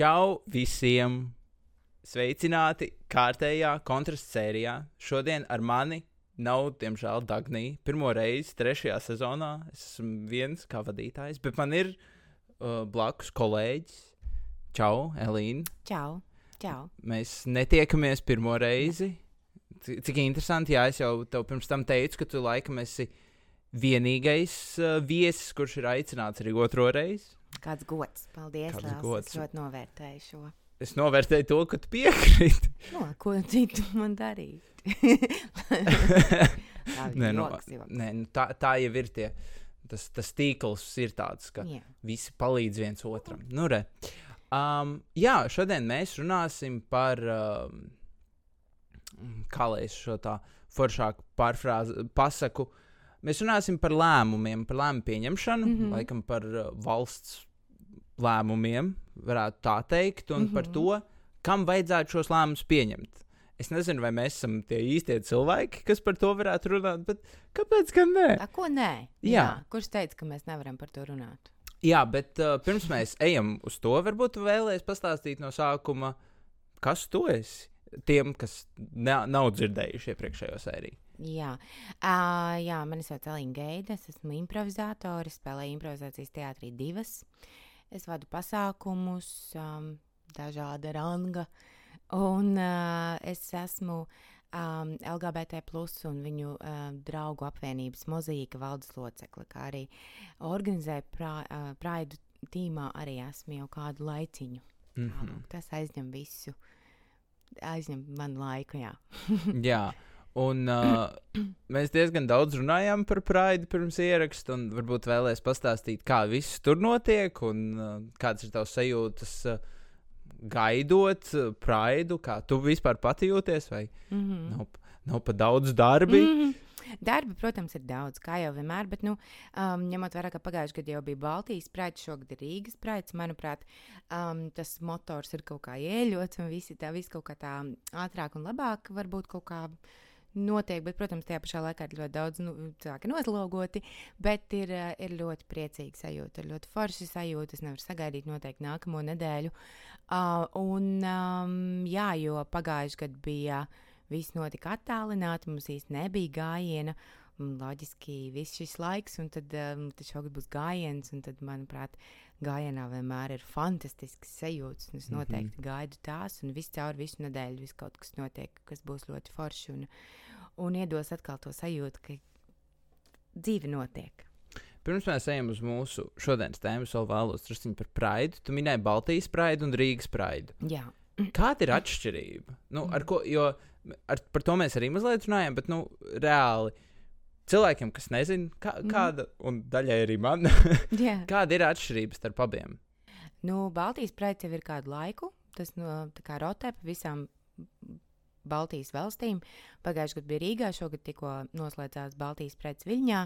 Čau visiem! Sveicināti kārtējā kontrastu sērijā. Šodien ar mani nav, diemžēl, Dagnija. Pirmo reizi trešajā sezonā es esmu viens kā vadītājs, bet man ir uh, blakus kolēģis. Čau, Elīna! Čau! Čau. Mēs netiekamies pirmo reizi. C cik interesanti, jā, es jau tev pirms tam teicu, ka tu laikam esi vienīgais uh, viesis, kurš ir aicināts arī otro reizi. Kāds gods. Paldies, Kāds Lēls. gods. Es ļoti novērtēju šo. Es novērtēju to, ka tu piekrīti. No, ko citu man darīt? Nē, nu, joks, joks. nē, nu, tā, tā jau ir tie. Tas, tas tīkls ir tāds, ka Jā. visi palīdz viens otram. Nu, re. um, jā, šodien mēs runāsim par, um, kā lai es šo tā foršāku pārfrāzi pasaku. Mēs runāsim par lēmumiem, par lēmumu pieņemšanu, mm. -hmm. laikam par uh, valsts lēmumiem, varētu tā teikt, un mm -hmm. par Mhm. to, kam vajadzētu šos lēmumus pieņemt. Es nezinu, vai mēs esam tie īstie cilvēki, kas par to varētu runāt, bet kāpēc gan ne? Tā ko nē? Jā. Kurš teica, ka mēs nevaram par to runāt? Jā, bet uh, pirms mēs ejam uz to, varbūt tu vēlēsies pastāstīt no sākuma, kas tu esi tiem, kas ne, nav dzirdējuši iepriekšējo sēriju. Jā, uh, jā mani sauc Elīna Geida. Es esmu improvizatore, spēlēju improvizācijas teātrī divas. Es vadu pasākumus, um, dažāda ranga. Un uh, es esmu um, LGBT plus un viņu uh, draugu apvienības mozaīka valdes locekle, kā arī organizēju pra, uh, praidu tīmā arī esmu jau kādu laiciņu. Mm Tā, -hmm. lūk, Tas aizņem visu, aizņem manu laiku, jā. Jā, un uh, mēs diezgan daudz runājām par Pride pirms ieraksta, un varbūt vēlēsies pastāstīt, kā viss tur notiek, un uh, kādas ir tavs sajūtas. Uh, Gaidot uh, Pride, kā tu vispār pati jūties, vai Mm -hmm. nav, nav pa daudz darbi? Mm. Mm. Darba, protams, ir daudz, kā jau vienmēr, bet, nu, um, ņemot vērā, ka pagājušajā gadā jau bija Baltijas sprāts, šogad ir Rīgas sprāts, manuprāt, um, tas motors ir kaut kā ieļots, un visi tā, viss kaut kā tā ātrāk un labāk varbūt kaut kā notiek, bet, protams, tajā pašā laikā ir ļoti daudz nu, cilvēku noslogoti, bet ir, eh, ir ļoti priecīga sajūta, ir ļoti forša sajūta. Es nevaru sagaidīt noteikti nākamo nedēļu. Uh, un, um, jā, jo pagājušajā gadā bija viss notika attālināti, mums īsti nebija gājiena. Loģiski, viss šis laiks, un tad, um, tad šogad būs gājiens, un tad, manuprāt, gājienā vienmēr ir fantastisks sajūtas. un Es Mhm. noteikti gaidu tās, un viss caur visu nedēļu, viss kaut kas notiek, kas būs ļoti forši, un, un iedos atkal to sajūtu, ka dzīve notiek. Pirms mēs ejam uz mūsu šodienas tēmu, vēl vēlos druskuļi par Pride. Tu minēji Baltijas Pride un Rīgas Pride. Jā, Kāda ir atšķirība? Nu, ar ko, jo ar, par to mēs arī mazliet runājam, bet nu, reāli cilvēkiem, kas nezina, kā, Mhm. kāda, un daļai arī man, jā. kāda ir atšķirība starp abiem? Nu, Baltijas projekts jau ir kādu laiku. Tas no, tā kā rotē pa visām Baltijas valstīm. Pagājušajā gadā bija Rīgā, šogad tikko noslēdzās Baltijas projekts Viļņā.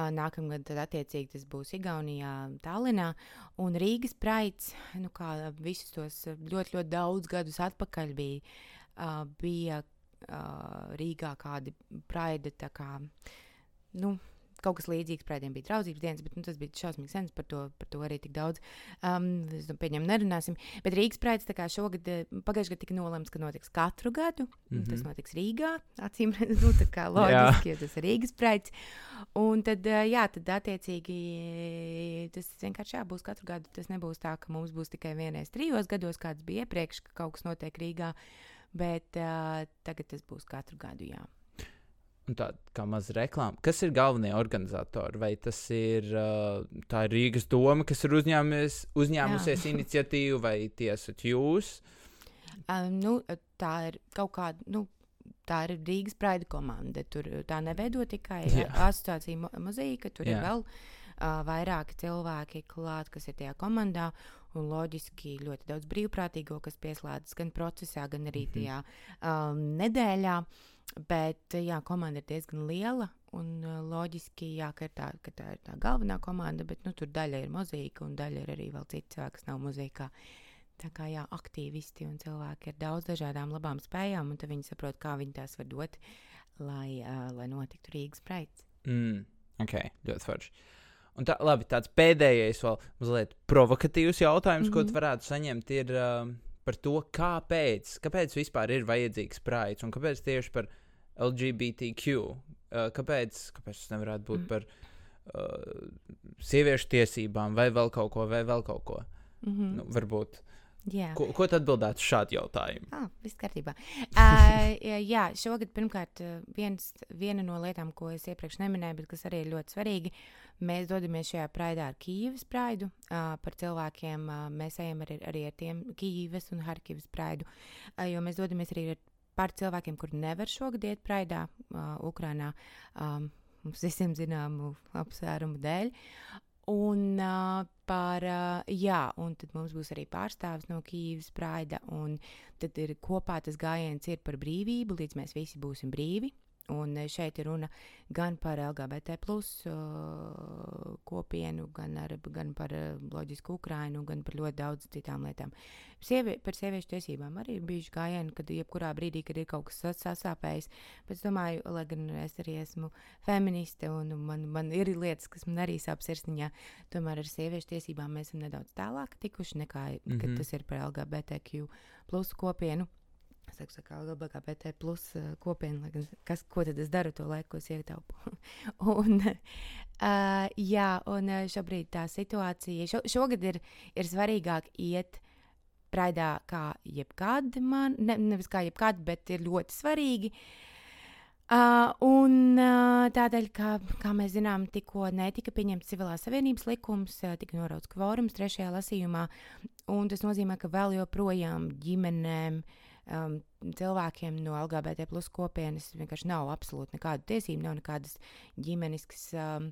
ā, Nākamgad, tad, attiecīgi, tas būs Igaunijā, Tallinā. Un Rīgas projekts, nu, kā visus tos ļoti, ļoti daudz gadus atpakaļ bija, bija Rīgā kādi praidi, tā kā, nu, kaut kas līdzīgs praidiem bija draudzības dienas, bet nu, tas bija šausmīgi sens, par to, par to arī tik daudz. Um, es domāju, pieņem, nerunāsim. Bet Rīgas kā šogad, eh, pagājušajā gadā tika nolemts, ka notiks katru gadu. Mm -hmm. Tas Mhm. notiks Rīgā, acīm redzot, nu, tā kā loģiski, jo tas ir Rīgas praids. Un tad, eh, jā, tad attiecīgi tas vienkārši jā, būs katru gadu. Tas nebūs tā, ka mums būs tikai vienreiz trijos gados, kāds bija iepriekš, ka kaut kas notiek Rīgā. Bet uh, tagad tas būs katru gadu, jā. Un tā kā maza reklāma. Kas ir galvenie organizatori? Vai tas ir, uh, tā ir Rīgas doma, kas ir uzņēmies, uzņēmusies iniciatīvu, vai tie esat jūs? Um, nu, tā ir kaut kāda. Nu, Tā ir Rīgas praida komanda. Tur tā neveido tikai Jā. uh, asociācija mo- mozaīka. Tur Jā. ir vēl uh, vairāki cilvēki klāt, kas ir tajā komandā. Un loģiski ļoti daudz brīvprātīgo, kas pieslēdzas gan procesā, gan arī Mhm. tajā um, nedēļā. Bet jā, komanda ir diezgan liela. Un uh, loģiski, jā, ka, tā, ka tā ir tā galvenā komanda, bet nu, tur daļa ir mozaīka un daļa ir arī vēl citi cilvēki, kas nav mozaīkā. Tā kā jā, aktīvisti un cilvēki ar daudz dažādām labām spējām, un viņi saprot, kā viņi tās var dot, lai, uh, lai notiktu Rīgas praids. Mm, ok, ļoti forši. Un tā, labi, tāds pēdējais, vēl mazliet provokatīvs jautājums, mm -hmm. ko tu Mhm. varētu saņemt, ir uh, par to, kāpēc, kāpēc vispār ir vajadzīgs praids un kāpēc tieši par LGBTQ. Uh, kāpēc, kāpēc tas nevarētu būt Mm. par uh, sieviešu tiesībām vai vēl kaut ko, vai vēl kaut ko? Mm -hmm. Nu, varbūt. Jā. Ko, ko tu atbildētu šādu jautājumu? Ah, viss kārtībā. Uh, jā, šogad pirmkārt uh, viens, viena no lietām, ko es iepriekš neminēju, bet kas arī ir ļoti svarīgi, mēs dodamies šajā praidā ar Kīivas praidu. Uh, par cilvēkiem uh, mēs ejam arī, arī ar tiem Kīivas un Harkivas praidu, uh, jo mēs dodamies arī ar par cilvēkiem, kur nevar šogad iet praidā uh, Ukrainā. Um, Mums visiem zināmu apsvērumu dēļ. Un uh, par, uh, jā, un tad mums būs arī pārstāvis no Kīivas Praida, un tad ir kopā tas gājiens ir par brīvību, līdz mēs visi būsim brīvi. Un eh, šeit ir runa gan par LGBT plus, uh, kopienu, gan, ar, gan par uh, loģisku Ukrainu, gan par ļoti daudz citām lietām. Sievi, par sieviešu tiesībām arī ir bijuši gājieni, kad jebkurā brīdī, kad ir kaut kas sas- sasāpējis. Bet es domāju, lai gan es arī esmu feministe un man, man ir lietas, kas man arī sāp sirsniņā, tomēr ar sieviešu tiesībām mēs esam nedaudz tālāk tikuši nekā, mm -hmm. tas ir par LGBTQ plus kopienu. Saku, ka LGBT plus uh, kopiena, kas, ko tad es daru to laiku, ko es ietaupu. un, uh, jā, un uh, šobrīd tā situācija, šo, šogad ir, ir svarīgāk iet praidā kā jebkad man, ne, nevis kā jebkad, bet ir ļoti svarīgi. Uh, un uh, tādēļ, ka, kā mēs zinām, tikko netika pieņemts civilās savienības likums, uh, tika norauts kvorums trešajā lasījumā, un tas nozīmē, ka vēl joprojām ģimenēm, um, cilvēkiem no LGBT plus kopienas vienkārši nav absolūti nekādu tiesību, nav nekādas ģimeniskas um,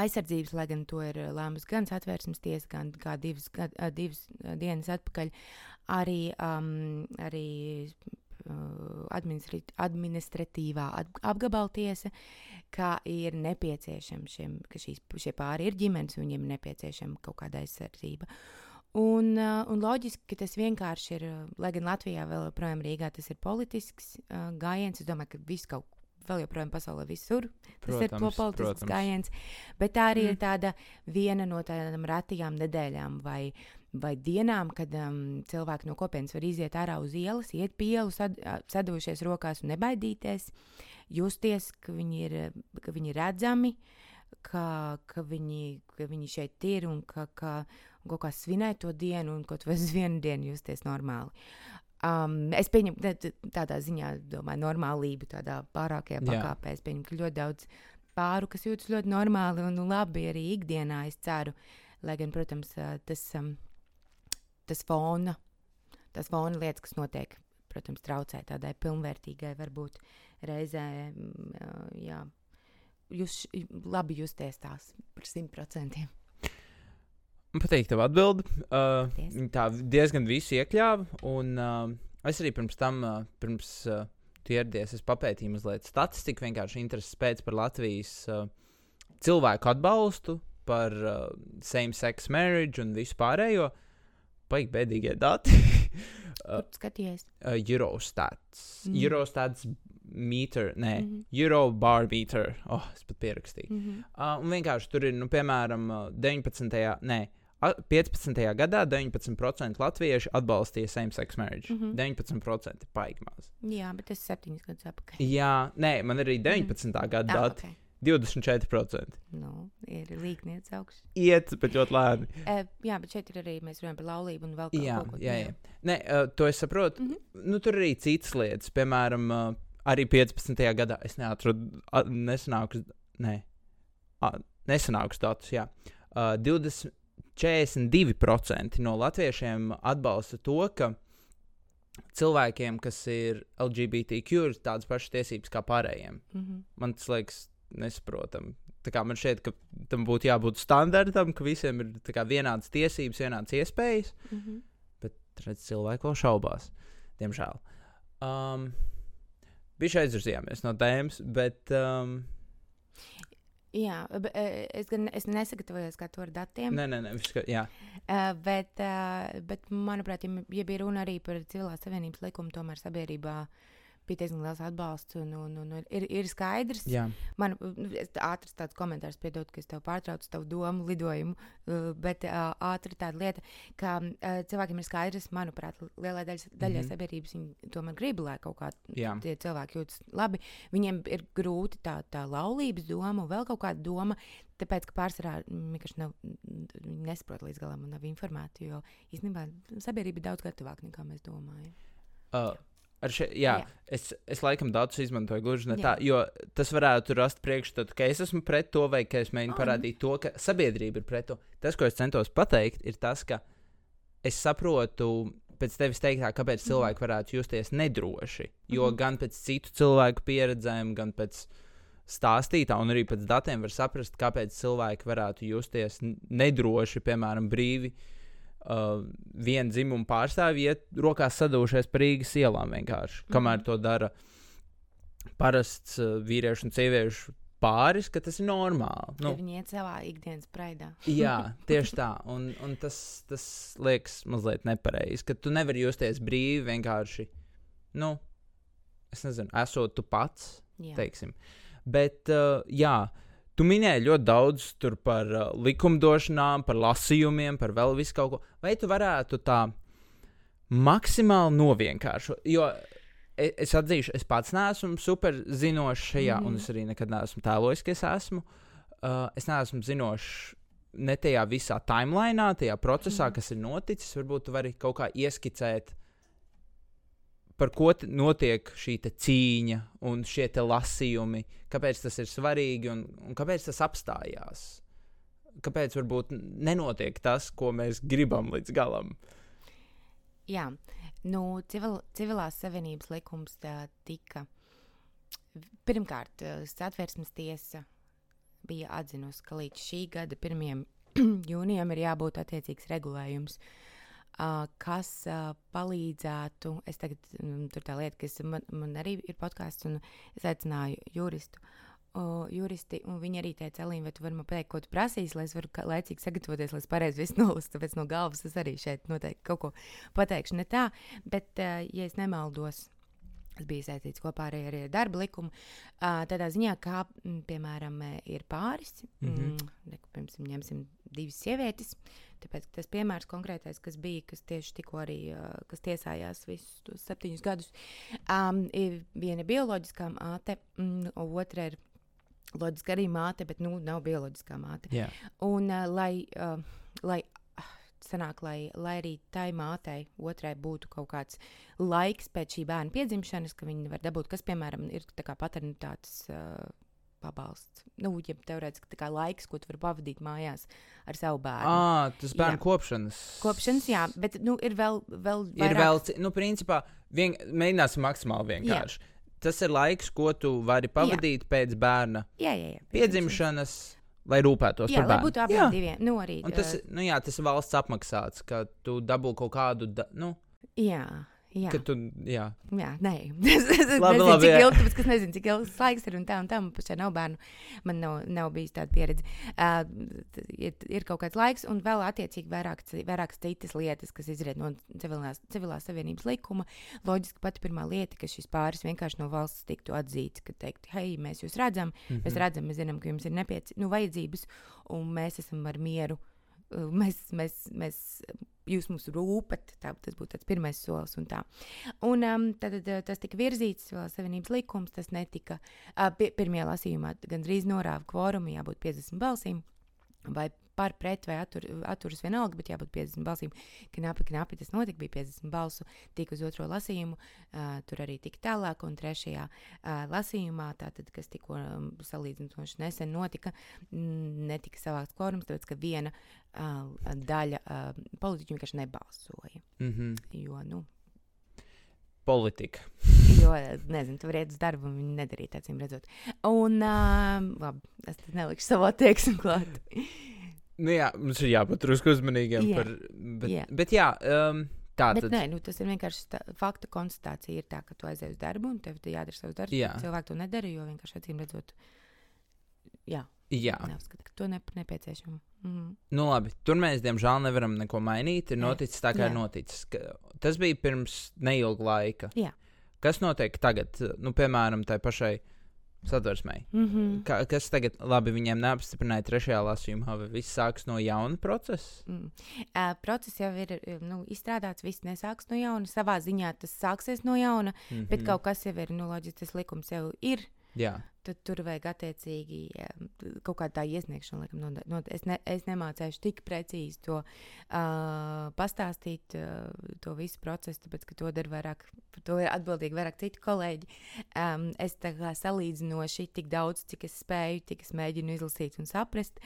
aizsardzības, lai gan to ir lēmusi gan satvērsmes tiesa, gan kā divas, gad, divas dienas atpakaļ, arī, um, arī uh, administratīvā at- apgabaltiesa, ka ir nepieciešama šiem, ka šīs, šie pāri ir ģimenes, un viņiem ir nepieciešama kaut kāda aizsardzība. Uh, un loģiski, ka tas vienkārši ir, uh, lai gan Latvijā vēl joprojām Rīgā tas ir politisks uh, gājiens, es domāju, ka viss kaut vēl joprojām pasaulē visur. Tas ir to politisks gājiens. Bet tā arī mm. ir tāda viena no tādām retajām nedēļām vai, vai dienām, kad um, cilvēki no kopienas var iziet ārā uz ielas, iet pie ielas, sad, ā, sadavušies rokās un nebaidīties, justies, ka viņi ir, ka viņi ir redzami, ka, ka, viņi, ka viņi šeit ir un ka, ka un kaut kā svinēt to dienu un kaut vai uz vienu dienu justies normāli. Um, es pieņemu, tādā ziņā, domāju, normālību, tādā pārākajā Jā. pakāpē. Es pieņemu, ka ļoti daudz pāru, kas jūtas ļoti normāli un labi arī ikdienā, es ceru. Lai gan, protams, tas, um, tas fona, tas fona lietas, kas notiek, protams, traucē tādai pilnvērtīgai, varbūt reizē, mm, jā, jūs labi justies tās par simt procentiem. Man patīk tev atbild. Uh, Paldies. viņa tā diezgan visu iekļāva. Un uh, es arī pirms tam, uh, pirms uh, tu ieradies, es papētīju mazliet statistiku, vienkārši intereses pēc par Latvijas uh, cilvēku atbalstu, par uh, same-sex marriage un visu pārējo. Paigi bēdīgie dati. Tu skaties? uh, Eurostats. Mm. Eurostats meter, nē, mm. -hmm. Euro bar meter. Oh, es pat pierakstīju. Mm -hmm. Uh, un vienkārši tur ir, nu, piemēram, uh, 19. Nē, a- 15. gadā 19% latvieši atbalstīja same-sex marriage. Mm. -hmm. 19% paigi maz. Jā, bet tas ir septiņus gadus atpakaļ. Jā, nē, man arī 19. Mm -hmm. gada Ah, dati. okay. 24%. nu, ir līknieks augsts. Iet, bet ļoti lēni. Uh, jā, bet šeit ir arī mēs runājam par laulību un vēl Jā, kaut ko jā, jā. Nē, uh, to es saprotu. Mm. -hmm. nu, tur arī citas lietas. Piemēram, uh, arī 15. gadā es neatradu nesenākus, nē, a, nesenākus datus. Jā. Uh, 20, 42% no latviešiem atbalsta to, ka cilvēkiem, kas ir LGBTQ, ir tādas pašas tiesības kā pārējiem. Mm -hmm. Man tas liekas nesaprotami. Man šķiet, ka tam būtu jābūt standartam, ka visiem ir tā kā, vienādas tiesības, vienādas iespējas Mm -hmm. bet redz, cilvēki vēl šaubās. Diemžēl. Um, Bija aizvirzījāmies no tēmas, bet um, Jā, eh, es gan es nesagatavojos kā to ar datiem. nē, nē, nē, viss, ka, jā, Uh, bet, uh, bet, manuprāt, ja, ja bija runa arī par civilās savienības likumu, tomēr sabiedrībā bija diezgan liels atbalsts. Un, un, un, un ir, ir skaidrs, Jā. man ir ātrs tāds komentārs, piedod, ka es tev pārtraucu tavu domu lidojumu, uh, bet uh, ātri tāda lieta, ka uh, cilvēkiem ir skaidrs, manuprāt, lielai daļai, mm -hmm. sabiedrības viņi tomēr grib, lai kaut kā Jā. tie cilvēki jūtas labi. Viņiem ir grūti tā, tā laulības doma un vēl kaut kāda doma. Tāpēc, ka pārsvarā vienkārši nav, nesaprot līdz galam un nav informēti. Jo īstenībā sabiedrība ir daudz gatavāka nekā mēs domājam. Uh, še, jā, Jā. Es, es laikam datus izmantoju gluži ne Jā. tā, jo tas varētu rast priekšstatu, ka es esmu pret to, vai ka es mēģinu parādīt to, ka sabiedrība ir pret to. Tas, ko es centos pateikt, ir tas, ka es saprotu. Pēc tevis teiktā, kāpēc cilvēki varētu justies nedroši. Jo Mhm. gan pēc citu cilvēku pieredzēm, gan pēc stāstītā, un arī pēc datiem var saprast, kāpēc cilvēki varētu justies nedroši, piemēram, brīvi uh, viena dzimuma pārstāvji iet rokās sadūrušies par Rīgas ielām vienkārši. Kamēr Mhm. to dara parasts uh, vīriešu un sieviešu pāris, ka tas ir normāli. Nu. Nu, Viņi iet savā ikdienas praidā. jā, tieši tā. Un, un tas, tas liekas mazliet nepareizi, ka tu nevari justies brīvi vienkārši. Nu, es nezinu, esot tu pats Jā. teiksim. Bet, uh, jā, tu minēji ļoti daudz tur par uh, likumdošanām, par lasījumiem, par vēl visu kaut ko. Vai tu varētu tā maksimāli novienkāršot? Jo e- es atzīšu, es pats neesmu super zinošs šajā, mm. Un es arī nekad neesmu tēlojis, ka es esmu. Uh, es neesmu zinošs. Ne tajā visā timelinā, tajā procesā, Mhm. kas ir noticis, varbūt tu vari kaut kā ieskicēt, par ko notiek šī cīņa un šie lasījumi, kāpēc tas ir svarīgi un, un kāpēc tas apstājās. Kāpēc varbūt nenotiek tas, ko mēs gribam līdz galam? Jā, nu, civil, civilās savienības likums tā, tika. Pirmkārt, eh, satversmes tiesa bija atzinusi, ka līdz šī gada 1. jūnijam ir jābūt attiecīgs regulējums, uh, kas palīdzētu. Es tagad mm, tur tā lieta, ka es, man, man arī ir podkāsts, un es aicināju juristu. Uh, juristi, un viņi arī teica, Elīna, vai tu vari man pateikt, ko tu prasīsi, lai es varu laicīgi sagatavoties, lai es pareizi visu nolasu. Tāpēc no galvas es arī šeit noteikti kaut ko pateikšu. Ne tā, bet, ja es nemaldos, tas bija saistīts kopā arī, ar darba likumu. Tādā ziņā, kā piemēram eh, ir pāris, mm Mhm. -hmm. mm, piemēram, ņemsim divas sievietes. Tāpēc tas piemērs konkrētais, kas bija, kas tieši tikko arī kas tiesājās visus tos septiņus gadus, um, ir viena bioloģiskā māte, mm, un otra ir loģiska arī māte, bet nu, nav bioloģiskā māte. Jā, Un, uh, lai, uh, lai, sanāk, lai, lai arī tai mātei, otrai būtu kaut kāds laiks pēc šī bērna piedzimšanas, ka viņi var dabūt, kas, piemēram, ir paternitātes uh, pabalsts. Nu, ja teorētiski tā kā laiks, ko tu vari pavadīt mājās ar savu bērnu. ah, tas bērnu Jā. kopšanas. Kopšanas, jā, bet nu, ir vēl, vēl Ir vairāk- vēl, ci- nu, principā, vien, mēģināsim maksimāli vienkārši. Tas ir laiks, ko tu vari pavadīt jā. pēc bērna jā, jā, jā, piedzimšanas, lai rūpētos Jā, par bērnu. būtu abiem diviem. Nu, arī, Un tas, uh, nu, jā, tas ir valsts apmaksāts, ka tu dabū kaut kādu, da, nu, jā, jā. tu, jā, Jā, nē, es, es Labi, nezinu, labi, cik ilgi, tāpēc, es nezinu, cik ilgs laiks ir un tā un tā. Man pašai nav bērnu, man nav, nav bijis tāda pieredze. Uh, ir, ir kaut kāds laiks, un vēl attiecīgi vairāk, ci- vairākas citas lietas, kas izriet no civilās, civilās savienības likuma. Loģiski pati pirmā lieta, ka šis pāris vienkārši no valsts tiktu atzīts, ka teikt, hei, mēs jūs redzam, mm -hmm. mēs redzam, mēs zinām, ka jums ir nepieci, nu, vajadzības, un mēs esam ar mieru. Mēs, mēs, mēs, jūs mums rūpat, tā, tas būtu tāds pirmais solis. Un tā. Un, um, tad, tad tas tika virzīts, vēl Savienības likums, tas netika. Uh, pi- pirmajā lasījumā gandrīz norāva kvorumu, jābūt 50 balsīm. Vai par pret vai attur, atturas vienalga, bet jābūt 50 balsīm. Knapi, knapi tas notika, bija 50 balsu, tika uz otro lasījumu, uh, tur arī tika tālāk, un trešajā uh, lasījumā, tātad, kas tikko um, salīdzinoši nesen notika, netika savākts kvorums, tāpēc, ka viena uh, daļa uh, politiķu vienkārši nebalsoja. mm -hmm. Jo, nu, politika. Jo, nezinu, tur iet uz darbu, un viņi nedarīja tādu, redzot. Un, uh, labi, es nelikšu savu attieksmi klāt. Nu, jā, mums ir jābūt drusku uzmanīgiem Jā. par, bet, Jā. bet jā, um, tā Bet tad. nē, nu, tas ir vienkārši tā, faktu konstatācija. Ir tā, ka tu aizej uz darbu, un tev te jādara savs darbs. Jā. Cilvēki to nedara, jo vienkārši acīm redzot, jā, Jā, neuzskata, ka to ne, nepieciešama. Mhm. nu labi, tur mēs diemžēl nevaram neko mainīt. Ir noticis tā, kā ir Jā. noticis. Ka- Tas bija pirms neilga laika. Jā. Kas notiek tagad, nu, piemēram, tai pašai satversmei? Mm -hmm. Ka, kas tagad, labi, viņiem neapstiprināja trešajā lasījumā, vai viss sāks no jauna procesa? Mm. Uh, process jau ir nu, izstrādāts, viss nesāks no jauna. Savā ziņā tas sāksies no jauna, mm -hmm. bet kaut kas jau ir, nu, loģiski, tas likums jau ir. Jā. Tad tur vajag attiecīgi kaut kāda tā iesniegšana. Laikam, no, no, es, ne, es nemācīšu tik precīzi to uh, pastāstīt, uh, to visu procesu, tāpēc ka to dara vairāk, to ir atbildīgi vairāk citi kolēģi. Um, es tā kā salīdzinoši tik daudz, cik es spēju, tik es mēģinu izlasīt un saprast.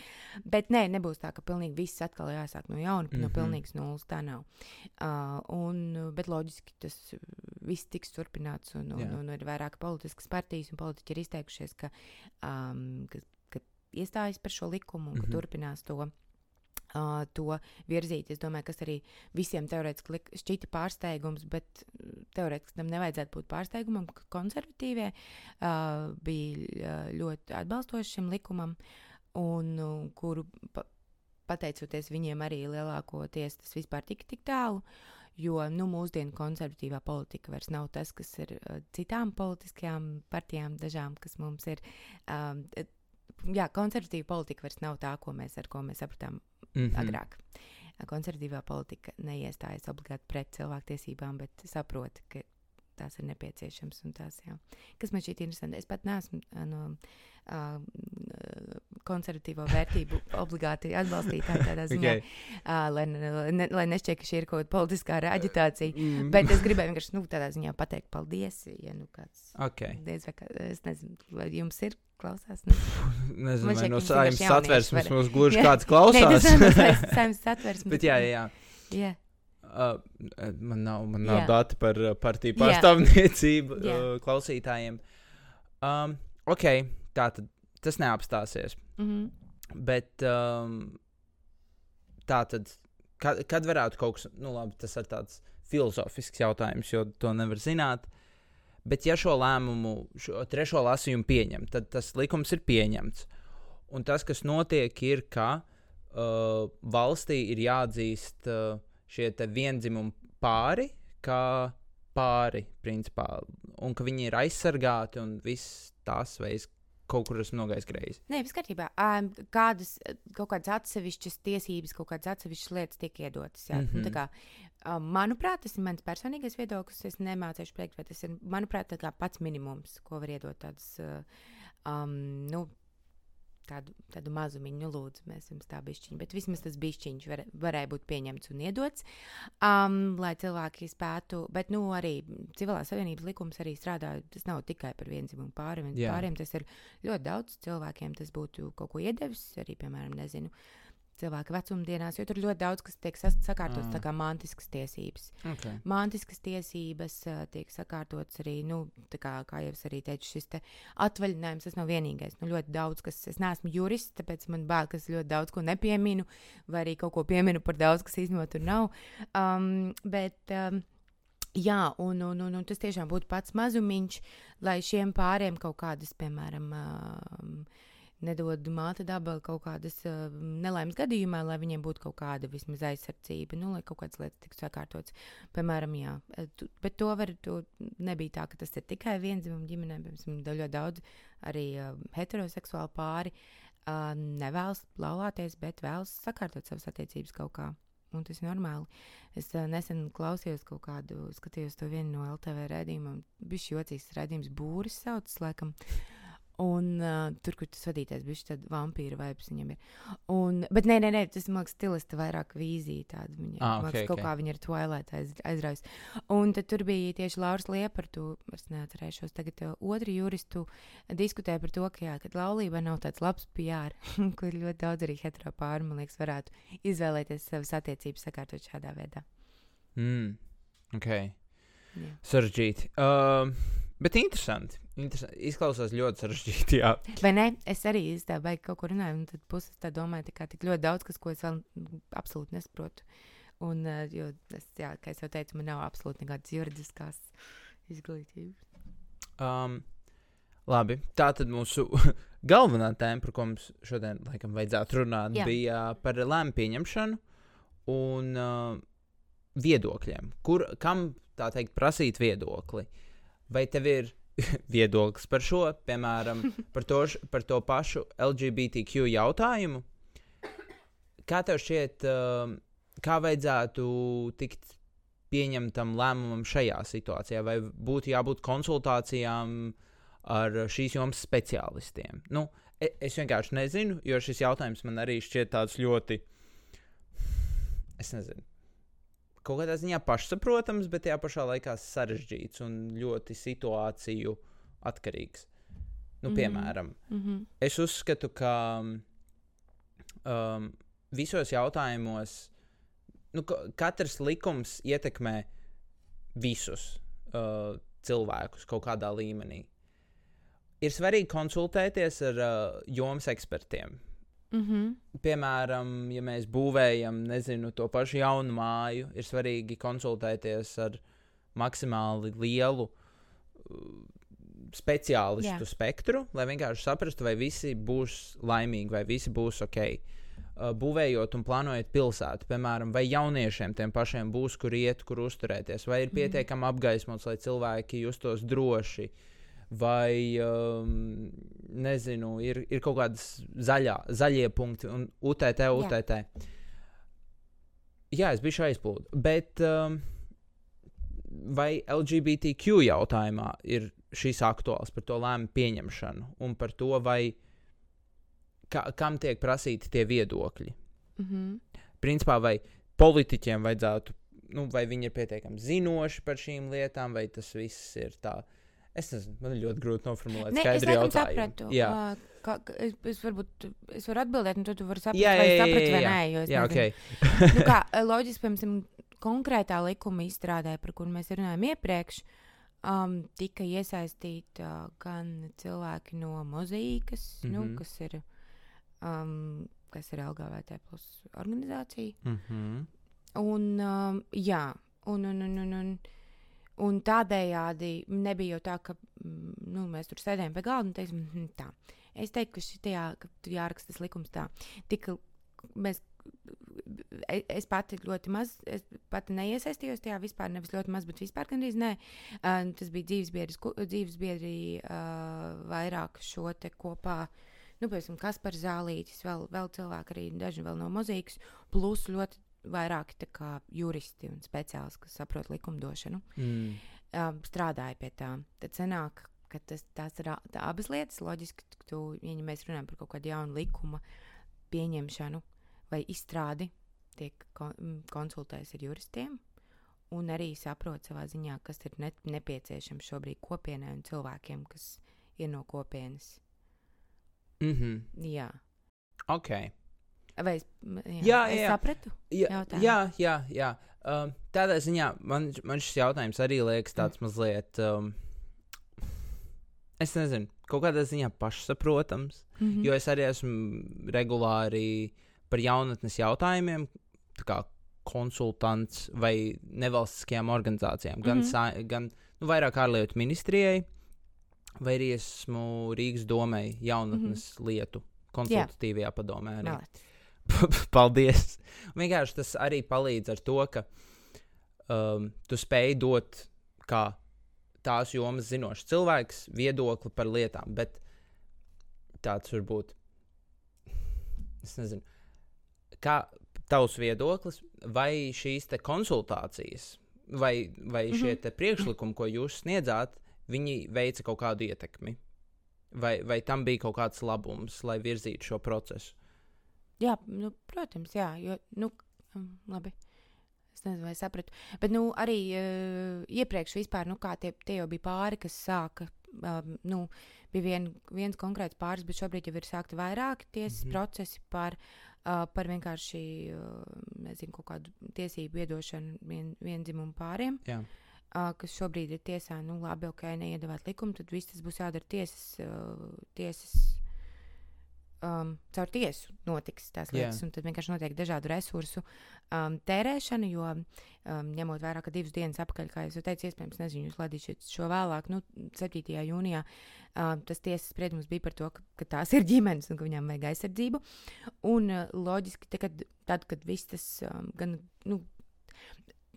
Bet nē, nebūs tā, ka pilnīgi viss atkal jāsāk no jauna, mm -hmm. no pilnīgas nulles. Tā nav. Uh, un, bet loģiski tas viss tiks turpināts, un, un, un, un ir vairāk politiskas partijas, un politiķi ir izteikušies, ka, um, ka, ka iestājas par šo likumu un ka Mhm. turpinās to. Uh, to virzīt. Es domāju, kas arī visiem teorētiski šķita pārsteigums, bet mm, teorētiski tam nevajadzētu būt pārsteigumam, ka konservatīvie uh, bija uh, ļoti atbalstoši šim likumam, un uh, kuru pa, pateicoties viņiem arī lielākoties tas vispār tika tik tālu. Jo nu, mūsdienu konservatīvā politika vairs nav tas, kas ir uh, citām politiskajām partijām, dažām, kas mums ir. Um, jā, konservatīva politika vairs nav tā, ko mēs, ar ko mēs sapratām Mm -hmm. agrāk. Konservatīvā politika neiestājas obligāti pret cilvēktiesībām, bet saprot, ka tās ir nepieciešamas. un Tās, jā. Kas man šķiet interesanti, es pat neesmu ā, no uh, konservatīvo vērtību obligāti atbalstītāja tādā ziņā, Okay. uh, lai, ne, lai nešķiet, ka šī ir kaut kāda politiskā aģitācija. Mm. Bet es gribēju vienkārši nu, tādā ziņā pateikt paldies, ja nu kāds. Okay. Diez vai kā, es nezinu, vai jums ir klausās. Ne? Nezinu, Man vai šķiet, no saimnes satversmes mums gluži Jā. kāds Nē, klausās. tas ir saimnes satversmes. Bet jā, jā, jā. Uh, man nav, man nav Jā. dati par partiju pārstāvniecību uh, klausītājiem. Um, ok, tā tad tas neapstāsies. Mm -hmm. Bet um, tā tad, kad, kad varētu kaut kas, nu labi, tas ir tāds filozofisks jautājums, jo to nevar zināt. Bet, ja šo lēmumu, šo trešo lasījumu pieņem, tad tas likums ir pieņemts. Un tas, kas notiek, ir, ka uh, valstī ir jāatzīst uh, šie te vienzimumu pāri, kā pāri, principā, un ka viņi ir aizsargāti un viss tās veids kaut kur esmu nogājis greizi. Nē, viss kārtībā. Um, kādas kaut kādas atsevišķas tiesības, kaut kādas atsevišķas lietas tiek iedotas. Jā. Mm -hmm. nu, tā kā, um, manuprāt, tas ir mans personīgais viedoklis. Es nemācīšu priekt, vai tas ir, manuprāt, pats minimums, ko var iedot tādas. Um, nu, Tādu, tādu mazumiņu, nu, lūdzu, mēs jums tā bišķiņu, bet vismaz tas bišķiņš var, varēja būt pieņemts un iedots, um, lai cilvēki spētu, bet, nu, arī civilās savienības likums arī strādā, tas nav tikai par vienzimumu pāriem, Jā. pāriem, tas ir ļoti daudz cilvēkiem tas būtu kaut ko iedevis, arī, piemēram, nezinu, cilvēka vecumdienās, jo tur ļoti daudz kas tiek sakārtots Ah. tā kā mantiskas tiesības. Okay. Mantiskas tiesības uh, tiek sakārtotas arī, nu, kā, kā jau es arī teicu, šis te atvaļinājums, tas nav vienīgais. Nu, ļoti daudz, kas, es neesmu jurists, tāpēc man bail, ka es ļoti daudz ko nepieminu, vai arī kaut ko pieminu par daudz, kas īstenībā tur nav. Um, bet, um, Jā, un, un, un, un tas tiešām būtu pats mazumiņš, lai šiem pāriem kaut kādas, piemēram, um, nedod māte daba kaut kādas uh, nelaimes gadījumā, lai viņiem būtu kaut kāda vismaz aizsardzība, nu, lai kaut kādas lietas tiktu sakārtotas. Piemēram, jā, tu, bet to var, to nebija tā, ka tas ir tikai vienzimumu ģimenēm, piemēram, ļoti daudz arī uh, heteroseksuāli pāri uh, nevēlas laulāties, bet vēlas sakārtot savas attiecības kaut kā. Un tas ir normāli. Es uh, nesen klausījos kaut kādu, skatījos to vienu no LTV rādījumiem. Bija jocīgs rādījums, būris saucas, laikam. Un uh, tur, kur tas vadītājs bija tāds vampīra vibes viņam ir. Un, bet nē, nē, nē, tas man liekas, stilisti vairāk vīzija tāda. Viņa, Ah, man ok, liekas, kaut ok. kā viņa ir Twilight aiz, aizraujas. Un tad tur bija tieši Lauris Liepa, tu, es neatcerēšos, tagad otru juristu diskutēja par to, ka, jā, ka laulība nav tāds labs PR, kur ļoti daudz arī heteropāri, man liekas, varētu izvēlēties savas attiecības sakārtot šādā veidā. Mm. Ok. Jā. Sarežģīti. Uh, bet interesanti. interesanti. Izklausās ļoti sarežģīti. Jā. Vai ne? Es arī tā baigi kaut ko runāju, un tad puses tā domāju, tā kā tik ļoti daudz, kas, ko es vēl absolūti nesaprotu. Un, uh, jo, es, jā, kā jau teicu, man nav absolūti nekādas juridiskās izglītības. Um, labi. Tā tad mūsu galvenā tēma, par ko mums šodien laikam vajadzētu runāt, Jā. bija par lēmumu pieņemšanu un uh, viedokļiem. Kur, kam tā teikt, prasīt viedokli? Vai tev ir viedoklis par šo, piemēram, par to, par to pašu LGBTQ jautājumu? Kā tev šķiet, um, kā vajadzētu tikt pieņemtam lēmumam šajā situācijā, vai būtu jābūt konsultācijām ar šīs jomas speciālistiem? Nu, e- es vienkārši nezinu, jo šis jautājums man arī šķiet tāds ļoti, es nezinu, kaut kādā ziņā pašsaprotams, bet tajā pašā laikā sarežģīts un ļoti situāciju atkarīgs. Nu, Mhm. piemēram, Mm -hmm. es uzskatu, ka um, visos jautājumos nu, ka- katrs likums ietekmē visus uh, cilvēkus kaut kādā līmenī. Ir svarīgi konsultēties ar uh, jomas ekspertiem. Mm -hmm. Piemēram, ja mēs būvējam, nezinu, to pašu jaunu māju, ir svarīgi konsultēties ar maksimāli lielu uh, speciālistu Jā. spektru, lai vienkārši saprastu, vai visi būs laimīgi, vai visi būs ok. Uh, būvējot un plānojot pilsētu, piemēram, vai jauniešiem tiem pašiem būs, kur iet, kur uzturēties, vai ir Mhm. pietiekami apgaismots, lai cilvēki justos droši, vai, um, nezinu, ir, ir kaut kādas zaļā, zaļie punkti un UTT, UTT. Jā, es biju aizplūdu. Bet um, vai LGBTQ jautājumā ir šis aktuāls par to lēmumu pieņemšanu un par to, vai ka, kam tiek prasīti tie viedokļi? Mm -hmm. Principā, vai politiķiem vajadzētu, nu, vai viņi ir pietiekami zinoši par šīm lietām, vai tas viss ir tā. Es nezinu, man ir ļoti grūti noformulēt Ne, skaidru jautājumu. Jā, Kā, es, es, varbūt, es varu atbildēt, un tad tu vari saprast, jā, vai jā, jā, vai jā, nē. jo es jā nezinu. ok. nu, kā, loģiski, piemēram, konkrētā likuma izstrādē, par kuru mēs runājam iepriekš, um, tika iesaistīta gan cilvēki no mozaīkas, mm -hmm. nu, Mhm. kas ir, um, kas ir LGBT plus organizācija. Mhm. Un, um, jā, un, un, un, un, un, un tādējādi nebija jau tā, ka mm, nu, mēs tur sēdējām pie galda un teiksim, "Mhm, tā. Es teiktu, ka šitajā, ka tur jāraksta tas likums tā. Tika, mēs, e- es pati ļoti maz, es pati neiesaistījos tajā vispār, nevis ļoti maz, bet vispār gandrīz nē. Uh, tas bija dzīvesbiedri, dzīvesbiedri uh, vairāk šo te kopā. Nu, piemēram, Kaspars Zālītis, vēl, vēl cilvēki, arī daži vēl no mozaīkas, plus ļoti vairāki tā kā juristi un speciālisti, kas saprot likumdošanu, Mm. um, strādāja pie tā. Tad sanāk, ka tas, tās ir tā abas lietas. Loģiski, ka tu, ja mēs runājam par kaut kādu jaunu likuma pieņemšanu vai izstrādi, tiek kon m, konsultējies ar juristiem. Un arī saprot savā ziņā, kas ir ne nepieciešams šobrīd kopienai un cilvēkiem, kas ir no kopienas. Mhm. Jā, Ok. Vai es, jā, Jā, es jā. sapratu? Jā, jautājumu. jā, jā. jā. Um, tādā ziņā man, man šis jautājums arī liekas Mm. tāds mazliet. Um, es nezinu, kaut kādā ziņā pašsaprotams, Mm -hmm. jo es arī esmu regulāri par jaunatnes jautājumiem, konsultants vai nevalstiskajām organizācijām, gan, mm. -hmm. sa, gan nu, vairāk ārlietu ministrijai, vai arī esmu Rīgas domai jaunatnes mm -hmm. lietu konsultatīvajā padomē. Arī. Melēt. Paldies! Vienkārši tas arī palīdz ar to, ka um, tu spēj dot kā tās jomas zinošs cilvēks viedokli par lietām, bet tāds var būt. Es nezinu, kā tavs viedoklis, vai šīs konsultācijas, vai, vai Mhm. šie te priekšlikumi, ko jūs sniedzāt, viņi veica kaut kādu ietekmi? Vai, vai tam bija kaut kāds labums, lai virzītu šo procesu? Jā, nu, protams, jā, jo, nu, um, labi. Es nezinu, vai sapratu. Bet, nu, arī uh, iepriekš vispār, nu, kā tie, tie jau bija pāri, kas sāka, um, nu, bija vien, viens konkrēts pāris, bet šobrīd jau ir sākti vairāki tiesas mm. -hmm. procesi par, uh, par vienkārši, uh, nezinu, kaut kādu tiesību iedošanu vien, vienzimumu pāriem. Jā. Uh, kas šobrīd ir tiesā, nu, labi, ok, neiedavāt likumu, tad viss tas būs jādara tiesas, uh, tiesas um, caur tiesu notiks tās lietas, un tad vienkārši notiek dažādu resursu um, tērēšana, jo um, ņemot vērā, ka divas dienas atpakaļ, kā jau teicu, iespējams, nezinu, jūs ladīsiet šo vēlāk, nu, 7. jūnijā, um, tas tiesas spriedums bija par to, ka, ka tās ir ģimenes un ka viņām vajag aizsardzību. Un uh, loģiski, te, kad, tad, kad viss tas um, gan, nu,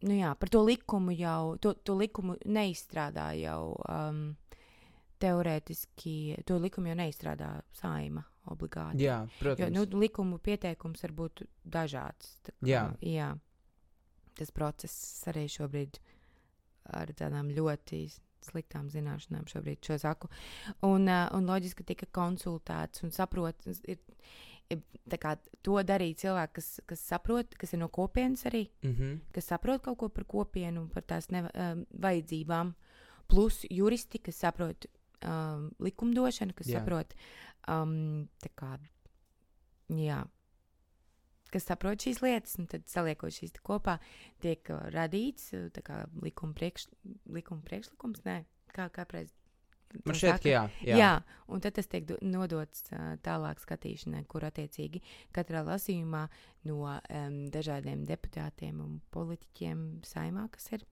nu jā, par to likumu jau, to, to likumu neizstrādā jau um, teorētiski, to likumu jau neizstrādā saima obligāti. Jā, protams. Jo nu, likumu pieteikums var būt dažāds. Kā, Jā. jā. Tas process arī šobrīd ar tādām ļoti sliktām zināšanām šobrīd šo saku. Un, un loģiski ka tika konsultēts un saprot, ir, ir, kā to darīja cilvēki, kas, kas saprot, kas ir no kopienas arī, Mhm. kas saprot kaut ko par kopienu un par tās neva, um, vajadzībām, plus juristi, kas saprot um, likumdošanu, kas Jā. saprot, um, kā, jā, kas saprot šīs lietas, un tad saliekot šīs kopā, tiek uh, radīts uh, kā likuma, priekš, likuma priekšlikums, nē, kā kāpēc. Man to šķiet, ka jā. Jā. jā, un tad tas tiek do- nodots uh, tālāk skatīšanai, kur attiecīgi katrā lasījumā no um, dažādiem deputātiem un politiķiem saimā, kas ir,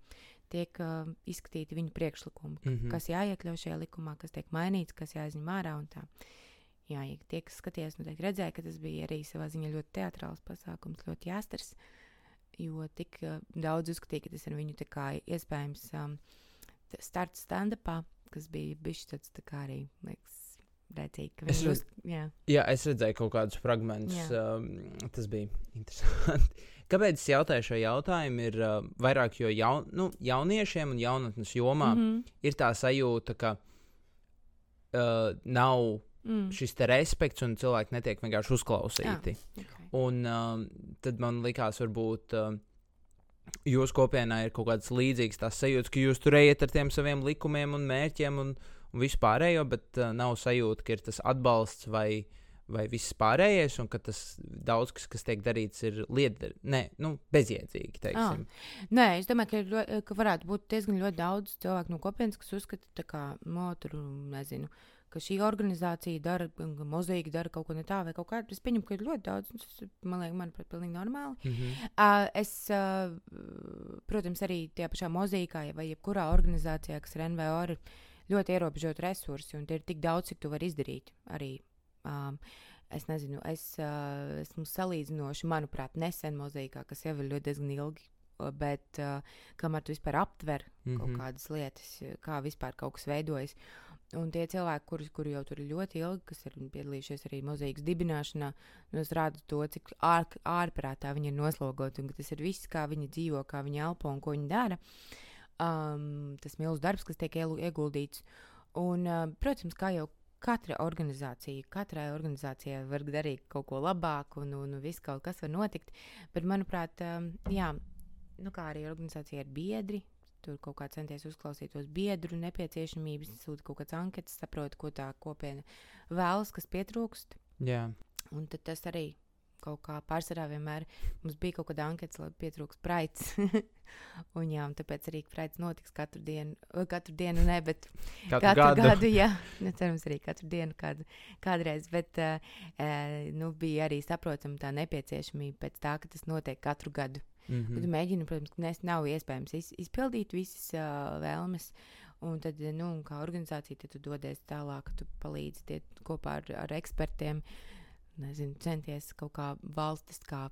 tiek uh, izskatīti viņu priekšlikumi, mm. -hmm. kas jāiekļauj šajā likumā, kas tiek mainīts, kas jāizņem ārā un tā. Jā, ja tie, kas skatījās, noteikti redzēja, ka tas bija arī savā ziņā ļoti teatrāls pasākums, ļoti jāstars, jo tik uh, daudz uzskatīja, ka tas ir viņu kā iespējams um, starts stand-upā, kas bija bijis tāds tā kā arī, liekas, redzīgi, Es redz- uz... Jā. Jā, es redzēju kaut kādus fragmentus. Um, tas bija interesanti. Kāpēc es jautāju šo jautājumu? Ir uh, vairāk, jo jaun, nu, jauniešiem un jaunatnes jomā mm -hmm. Ir tā sajūta, ka uh, nav Mm. šis respekts un cilvēki netiek vienkārši uzklausīti. Okay. Un um, tad man likās, varbūt um, jūsu kopienā ir kaut kādas līdzīgas tās sajūtas, ka jūs tur ejat ar tiem saviem likumiem un mērķiem un, un vispārējo, bet uh, nav sajūta, ka ir tas atbalsts vai, vai viss pārējais, un ka tas daudz kas, kas tiek darīts, ir lietder, ne, nu, bezjēdzīgi. Teiksim. Nē, es domāju, ka, ir ļo- ka varētu būt diezgan ļoti daudz cilvēku no kopienas, kas uzskata, tā kā motru, nezinu, ka šī organizācija dara, ka mozaīka dara kaut ko ne tā, vai kaut kā. Es pieņemu, ka ir ļoti daudz, un tas, man liekas, manuprāt, pilnīgi normāli. Mm -hmm. Uh, es, uh, protams, arī tajā pašā mozaīkā vai jebkurā organizācijā, kas ir NVO, ir ļoti ierobežoti resursi, un tie ir tik daudz, cik tu vari izdarīt. Arī, um, es nezinu, es uh, esmu salīdzinoši, manuprāt, nesen mozaīkā, kas jau ir ļoti diezgan ilgi. uh, Bet uh, kamēr tu vispār aptver mm -hmm. kaut Mhm. kādas lietas, kā vispār kaut kas veidojas, un tie cilvēki, kuri, kuri jau tur ļoti ilgi, kas ir piedalījušies arī mozaīkas dibināšanā, Nu, es redzu to, cik ār, ārprātā viņi ir noslogoti un ka tas ir viss, kā viņi dzīvo, kā viņi elpo un ko viņi dara. Um, tas milzīgs darbs, kas tiek ieguldīts. Un, uh, protams, kā jau katra organizācija, katrai organizācijai var darīt kaut ko labāku, un, un viss kaut kas var notikt. Bet, manuprāt, um, jā, nu, kā arī organizācija ir biedri. Tur kaut kā centies uzklausīt tos biedru nepieciešamības, sūta kaut kādas anketas, saprot, ko tā kopiena vēlas, kas pietrūkst. Jā, Un tas arī kaut kā pārsvarā vienmēr mums bija kaut kāda anketa, lai pietrūkst praids. un, jā, un tāpēc arī praids notiks katru dienu, katru dienu, ne, bet katru, katru gadu. gadu. Jā, nu, cerams, arī katru dienu kādu, kādreiz. Bet uh, uh, nu, bija arī saprotama tā nepieciešamība pēc tā, ka tas notiek katru gadu. Mm. Tu mēģini, protams, nes, nav iespējams iz, izpildīt visas uh, vēlmes. Un tad, nu, kā organizācija, tad tu dodies tālāk, tu palīdzi tie, kopā ar, ar ekspertiem, nezinu, centies kaut kā valstiskā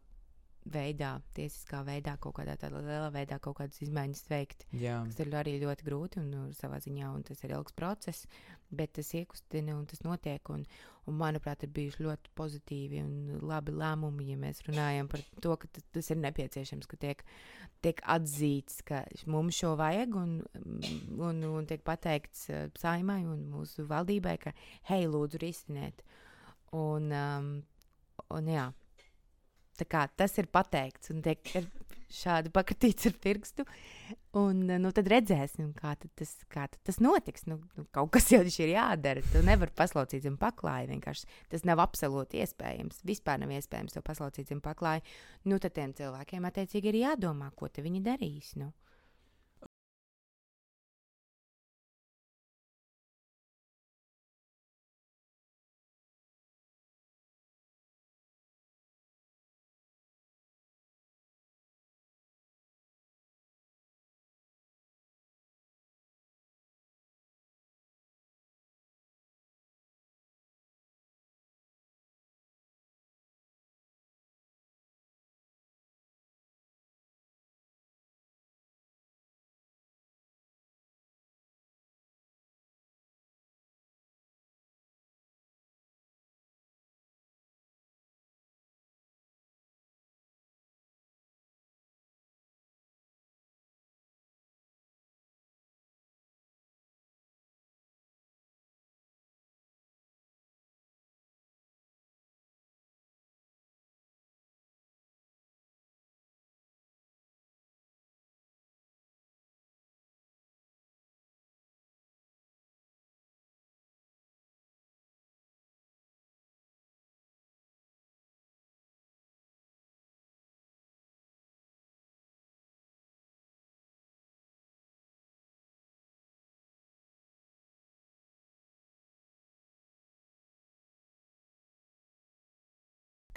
veidā, tiesiskā veidā, kaut kādā tādā lielā veidā kaut kādas izmaiņas veikt. Jā. Tas ir arī ļoti grūti un nu, savā ziņā, un tas ir ilgs process, bet tas iekustina un tas notiek. Un, un manuprāt, ir bijuši ļoti pozitīvi un labi lēmumi, ja mēs runājam par to, ka tas ir nepieciešams, ka tiek, tiek atzīts, ka mums šo vajag, un, un, un tiek pateikts uh, saimai un mūsu valdībai, ka hei, lūdzu, risiniet. Un, um, un jā, tā kā tas ir pateikts un tiek šādi pakatīts ar pirkstu. Un nu, tad redzēsim, kā tad tas, kā tad tas notiks. Nu, nu, kaut kas jau ir jādara. Tu nevari paslaucīt zem paklāja. Vienkārši tas nav absolūti iespējams. Vispār nav iespējams to paslaucīt zem paklāja. Nu, tad tiem cilvēkiem attiecīgi ir jādomā, ko viņi darīs. Nu.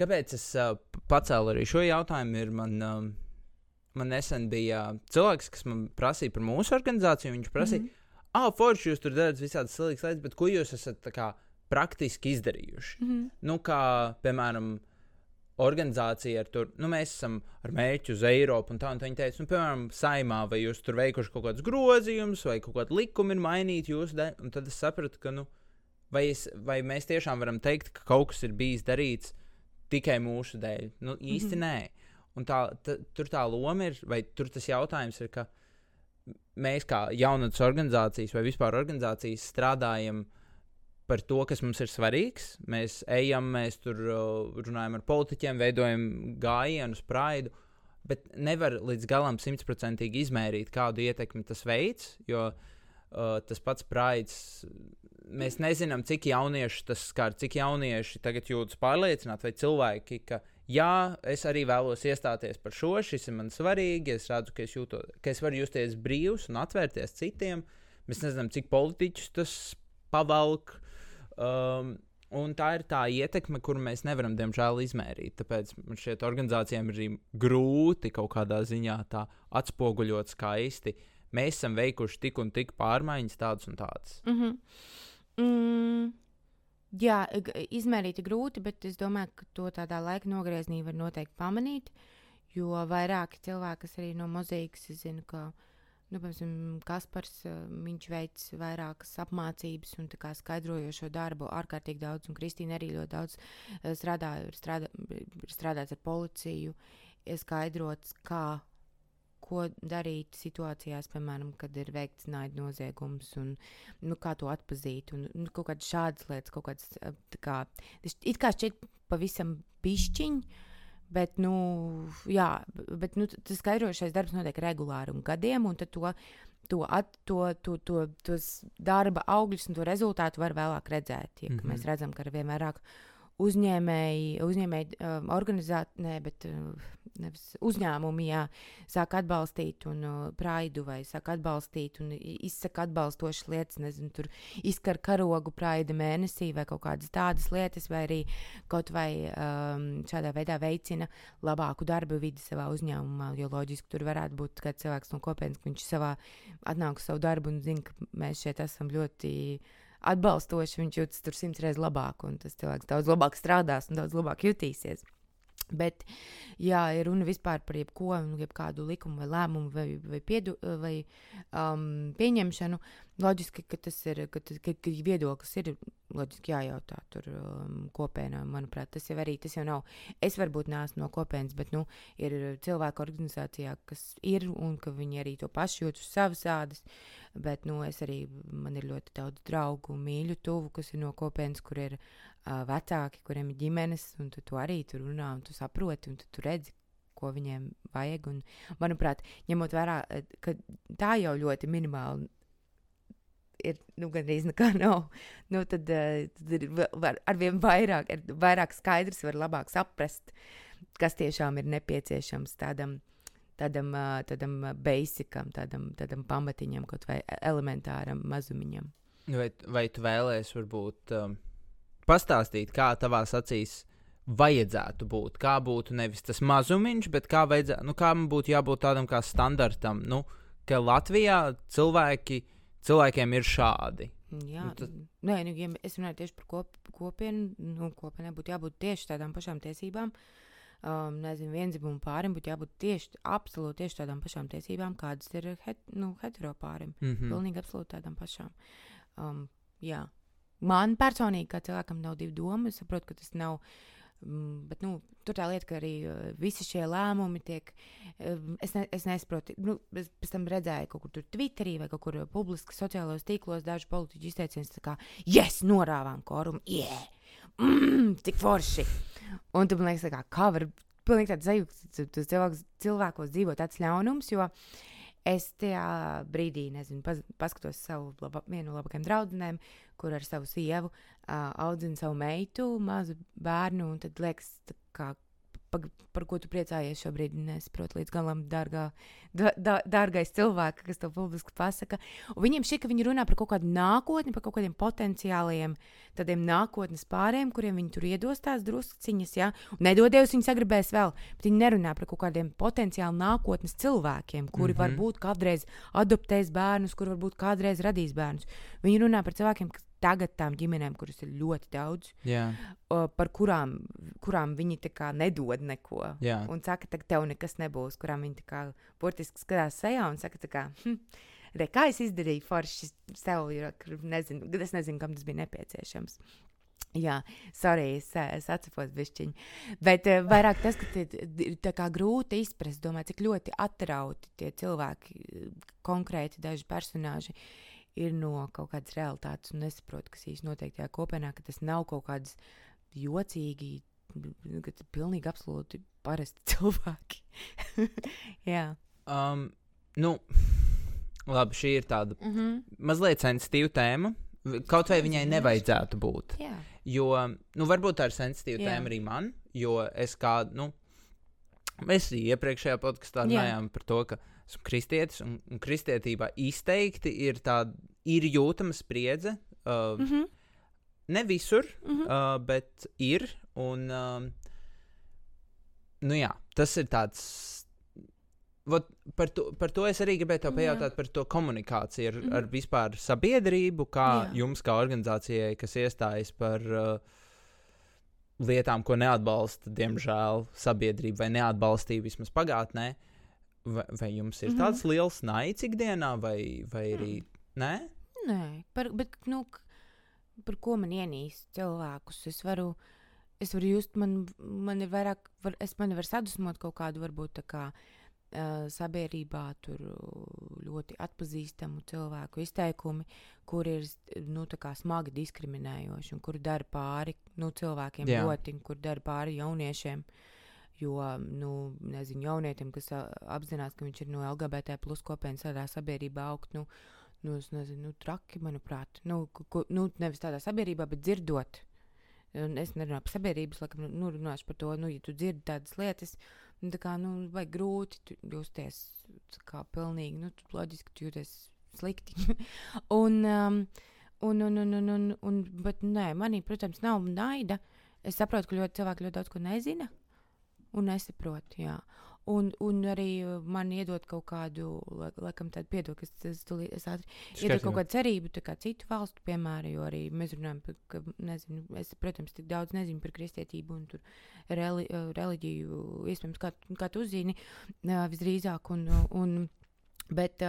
Kāpēc es uh, pacēlu arī šo jautājumu? Ir man, um, man nesen bija cilvēks, kas man prasīja par mūsu organizāciju. Viņš prasīja, mm -hmm. ah, forši, jūs tur darat visādas sliktas lietas, bet ko jūs esat kā, praktiski izdarījuši? Mm -hmm. Nu, kā, piemēram, organizācija ar tur, nu, mēs esam ar mērķi uz Eiropu, un tā, un tā viņi teica, nu, piemēram, saimā, vai jūs tur veikuši kaut kādus grozījumus, vai kaut kāda likuma ir mainīta jūsu dēļ, un tad es sapratu, ka, nu, vai, es, vai mēs tiešām varam teikt, ka kaut kas ir bijis darīts tikai mūsu dēļ? Nu, īsti mm -hmm. nē. Un tā, ta, tur tā loma ir, vai tur tas jautājums ir, ka mēs kā jaunatnes organizācijas vai vispār organizācijas strādājam par to, kas mums ir svarīgs. Mēs ejam, mēs tur runājam ar politiķiem, veidojam gājienus, praidu, bet nevar līdz galam simtprocentīgi izmērīt, kādu ietekmi tas veids, jo uh, tas pats praids mēs nezinām, cik jaunieši tas skar, cik jaunieši tagad jūtas pārliecināti, vai cilvēki, ka jā, es arī vēlos iestāties par šo, šis ir man svarīgi, es redzu, ka es, jūto, ka es varu justies brīvs un atvērties citiem. Mēs nezinām, cik politiķus tas pavalk. Um, un tā ir tā ietekme, kuru mēs nevaram, diemžēl, izmērīt. Tāpēc man šķiet, organizācijām ir grūti kaut kādā ziņā tā atspoguļot skaisti. Mēs esam veikuši tik un tik pārmaiņas, tādas un tādas. Mm -hmm. Mm, jā, izmērīt ir grūti, bet es domāju, ka to tādā laika nogriezienī var noteikti pamanīt. Jo vairāki cilvēki, kas arī no es zinu, ka nu, piemēram, Kaspars viņš veic vairākas apmācības un skaidrojošo darbu ārkārtīgi daudz, un Kristīna arī ļoti daudz strādā, strādā, strādāts ar policiju, skaidrots, kā ko darīt situācijās, piemēram, kad ir veikts naida noziegums, un nu, kā to atpazīt. Un, nu, kaut kādas šādas lietas, kaut kādas eh, kā, it kā šķiet pavisam pišķiņi. Bet, nu, jā, bet nu, tas skaidrošais darbs notiek regulāri un gadiem, un to, to, at, to, to, to, tos darba augļus un to rezultātu var vēlāk redzēt. Ja, mm -hmm. Mēs redzam, ka ar vien vairāk uzņēmēji, uzņēmēji um, organizācija, ne, bet uh, nevis uzņēmumi, jā, sāk atbalstīt un uh, praidu vai sāk atbalstīt un izsaka atbalstošas lietas, nezinu, tur izkar karogu praida mēnesī vai kaut kādas tādas lietas, vai arī kaut vai um, šādā veidā veicina labāku darbu vidi savā uzņēmumā, jo loģiski tur varētu būt kāds cilvēks no kopienas, ka viņš savā atnāk uz savu darbu un zina, ka mēs šeit esam ļoti atbalstoši, viņš jūtas tur simts reizes labāk, un tas cilvēks daudz labāk strādās un daudz labāk jutīsies. Bet, ja ir runa vispār par jebko, jebkādu likumu vai lēmumu vai, vai, piedu, vai um, pieņemšanu, loģiski, ka tas ir, ka, tas, ka, ka viedoklis ir loģiski jājautā tur um, kopienā. Manuprāt, tas jau arī, tas jau nav. Es varbūt neesmu no kopienas, bet, nu, ir cilvēku organizācijā, kas ir un ka viņi arī to pašu jūt uz savas ādas. Bet, nu, es arī, man ir ļoti daudz draugu, mīļu, tuvu, kas ir no kopienas, kur ir uh, vecāki, kuriem ir ģimenes, un tu, tu arī tur runā, un tu saproti, un tu, tu redzi, ko viņiem vajag. Un, manuprāt, ņemot vērā, ka tā jau ļoti minimāli ir nu, gandrīz nekā nav. Nu, tad, tad ir var, arvien vairāk, ir vairāk skaidrs, var labāk saprast, kas tiešām ir nepieciešams tādam, tādam, tādam basicam, tādam, tādam pamatiņam, kaut vai elementāram mazumiņam. Vai, vai tu vēlēsies varbūt um, pastāstīt, kā tavās acīs vajadzētu būt. Kā būtu nevis tas mazumiņš, bet kā, vajadzētu, nu, kā būtu jābūt tādam kā standartam, nu, ka Latvijā cilvēki, cilvēkiem ir šādi. Jā, nu, tad... Nē, nu, ja es runāju tieši par kop, kopienu. Nu, kopienai būtu jābūt tieši tādām pašām tiesībām. Um, nezinu, vienzimumu pārim būtu jābūt tieši, absolūti tieši tādām pašām tiesībām, kādas ir het, nu, heteropārim. Mm -hmm. Pilnīgi absolūti tādām pašām. Um, jā, man personīgi, kā cilvēkam, nav divu domu. Es saprotu, ka tas nav. Mm, bet nu, tur tā lieta, ka arī uh, visi šie lēmumi tiek. Uh, es, ne, es nesaprotu, nu, es pēc tam redzēju kaut kur Twitterī vai kaut kur publiski sociālajos tīklos dažu politiķu izteicienus, kā, yes, norāvām korumu, yeah, mm, tik forši. Un tu man liekas, kā, kā var pilnīgi tāds sajūta, cilvēks, cilvēkos dzīvo tāds ļaunums, jo uh, es tajā brīdī, nezinu, pas, paskatos savu laba, vienu no labākajām draudzenēm, kur ar savu sievu uh, audzina savu meitu, mazu bērnu, tad liekas, kā, pag, par ko tu priecājies šobrīd, nesaprotu līdz galam, dārgā, da, da, dārgais cilvēks, kas to publiski pasaka. Un viņiem šķiet, ka viņi runā par kaut kādu nākotni, par kaut kādiem potenciāliem tādiem nākotnes pāriem, kuriem viņi tur iedostās drusciņas, ja? un nedodies viņi sagribēs vēl, bet viņi nerunā par kaut kādiem potenciāli nākotnes cilvēkiem, kuri mm -hmm. varbūt kādreiz adoptēs bērnus, kuri varbūt kādreiz radīs bērnus. Viņi runā par cilvēkiem, kas tagad tām ģimenēm, kuras ir ļoti daudz, Jā. o, par kurām, kurām viņi nedod neko. Jā. Un saka, ka tev nekas nebūs, kurām viņi burtiski skatās sejā un saka, kā, hm, re, kā es izdarīju forši sev, jo, nezinu, es nezinu, kam tas bija nepieciešams. Jā, sorry, es, es atceros bišķiņu. Bet uh, vairāk tas, ka ir grūti izprast, domāju, cik ļoti atrauti tie cilvēki, konkrēti daži personāži, ir no kaut kādas realitātes un nesaprot, kas īsti notiek tajā kopienā, ka tas nav kaut kāds jocīgi, ka tas ir pilnīgi absolūti parasti cilvēki. Jā. Um, nu, labi, šī ir tāda Mm -hmm. mazliet sensitīva tēma. Kaut vai viņai nevajadzētu būt. Jā. Jo, nu, varbūt tā ir sensitīva Jā. tēma arī man, jo es kā, nu, mēs iepriekšējā podkāstā Jā. runājām par to, ka esmu kristietis, un, un kristietībā izteikti ir tāda, ir jūtama spriedze. Uh, Mm -hmm. Ne visur, Mm -hmm. uh, bet ir. Un, um, nu jā, tas ir tāds. Vot, par, to, par to es arī gribēju te Jā. pajautāt par to komunikāciju ar, mm Mhm. -hmm. ar vispār sabiedrību, kā Jā. jums, kā organizācijai, kas iestājas par uh, lietām, ko neatbalsta, diemžēl, sabiedrība vai neatbalstīja vismaz pagātnē. Vai, vai jums ir mm. -hmm. tāds liels naids ikdienā, vai, vai arī nē? Nē, par, bet, nu, par ko man ienīst cilvēkus? Es varu, es varu just, man, man ir vairāk, var, es man var sadusmot kaut kādu, varbūt tā kā uh, sabiedrībā tur ļoti atpazīstamu cilvēku izteikumi, kur ir nu, smagi diskriminējoši un kur dara pāri nu, cilvēkiem ļoti, kur dara pāri jauniešiem. Jo, nu, nezinu, jaunietim, kas apzinās, ka viņš ir no LGBT plus kopienas tādā sabiedrībā augt, nu, nu, es nezinu, nu, traki, manuprāt, nu, ku, nu, nevis tādā sabiedrībā, bet dzirdot. Un es nerunāju par sabiedrības, laikam, nu, runāšu par to, nu, ja tu dzirdi tādas lietas, nu, tā kā, nu, vai grūti justies, kā pilnīgi, nu, loģiski tu jūties slikti. un, um, un, un, un, un, un, un, bet, nē, manī, protams, nav naida. Es saprotu, ka ļoti cilvēki ļoti daudz ko nezina un nesaprot. Jā. Un, un arī uh, man iedod kaut kādu, lai- laikam, tādu piedod, kas es, es ātri iedod kaut kādu cerību, tā kā citu valstu piemēru, jo arī mēs runājam par, ka, nezinu, es, protams, tik daudz nezinu par kristietību un tur reli, uh, reliģiju, iespējams, kā, kā tu uzzini, uh, visdrīzāk, un, un, bet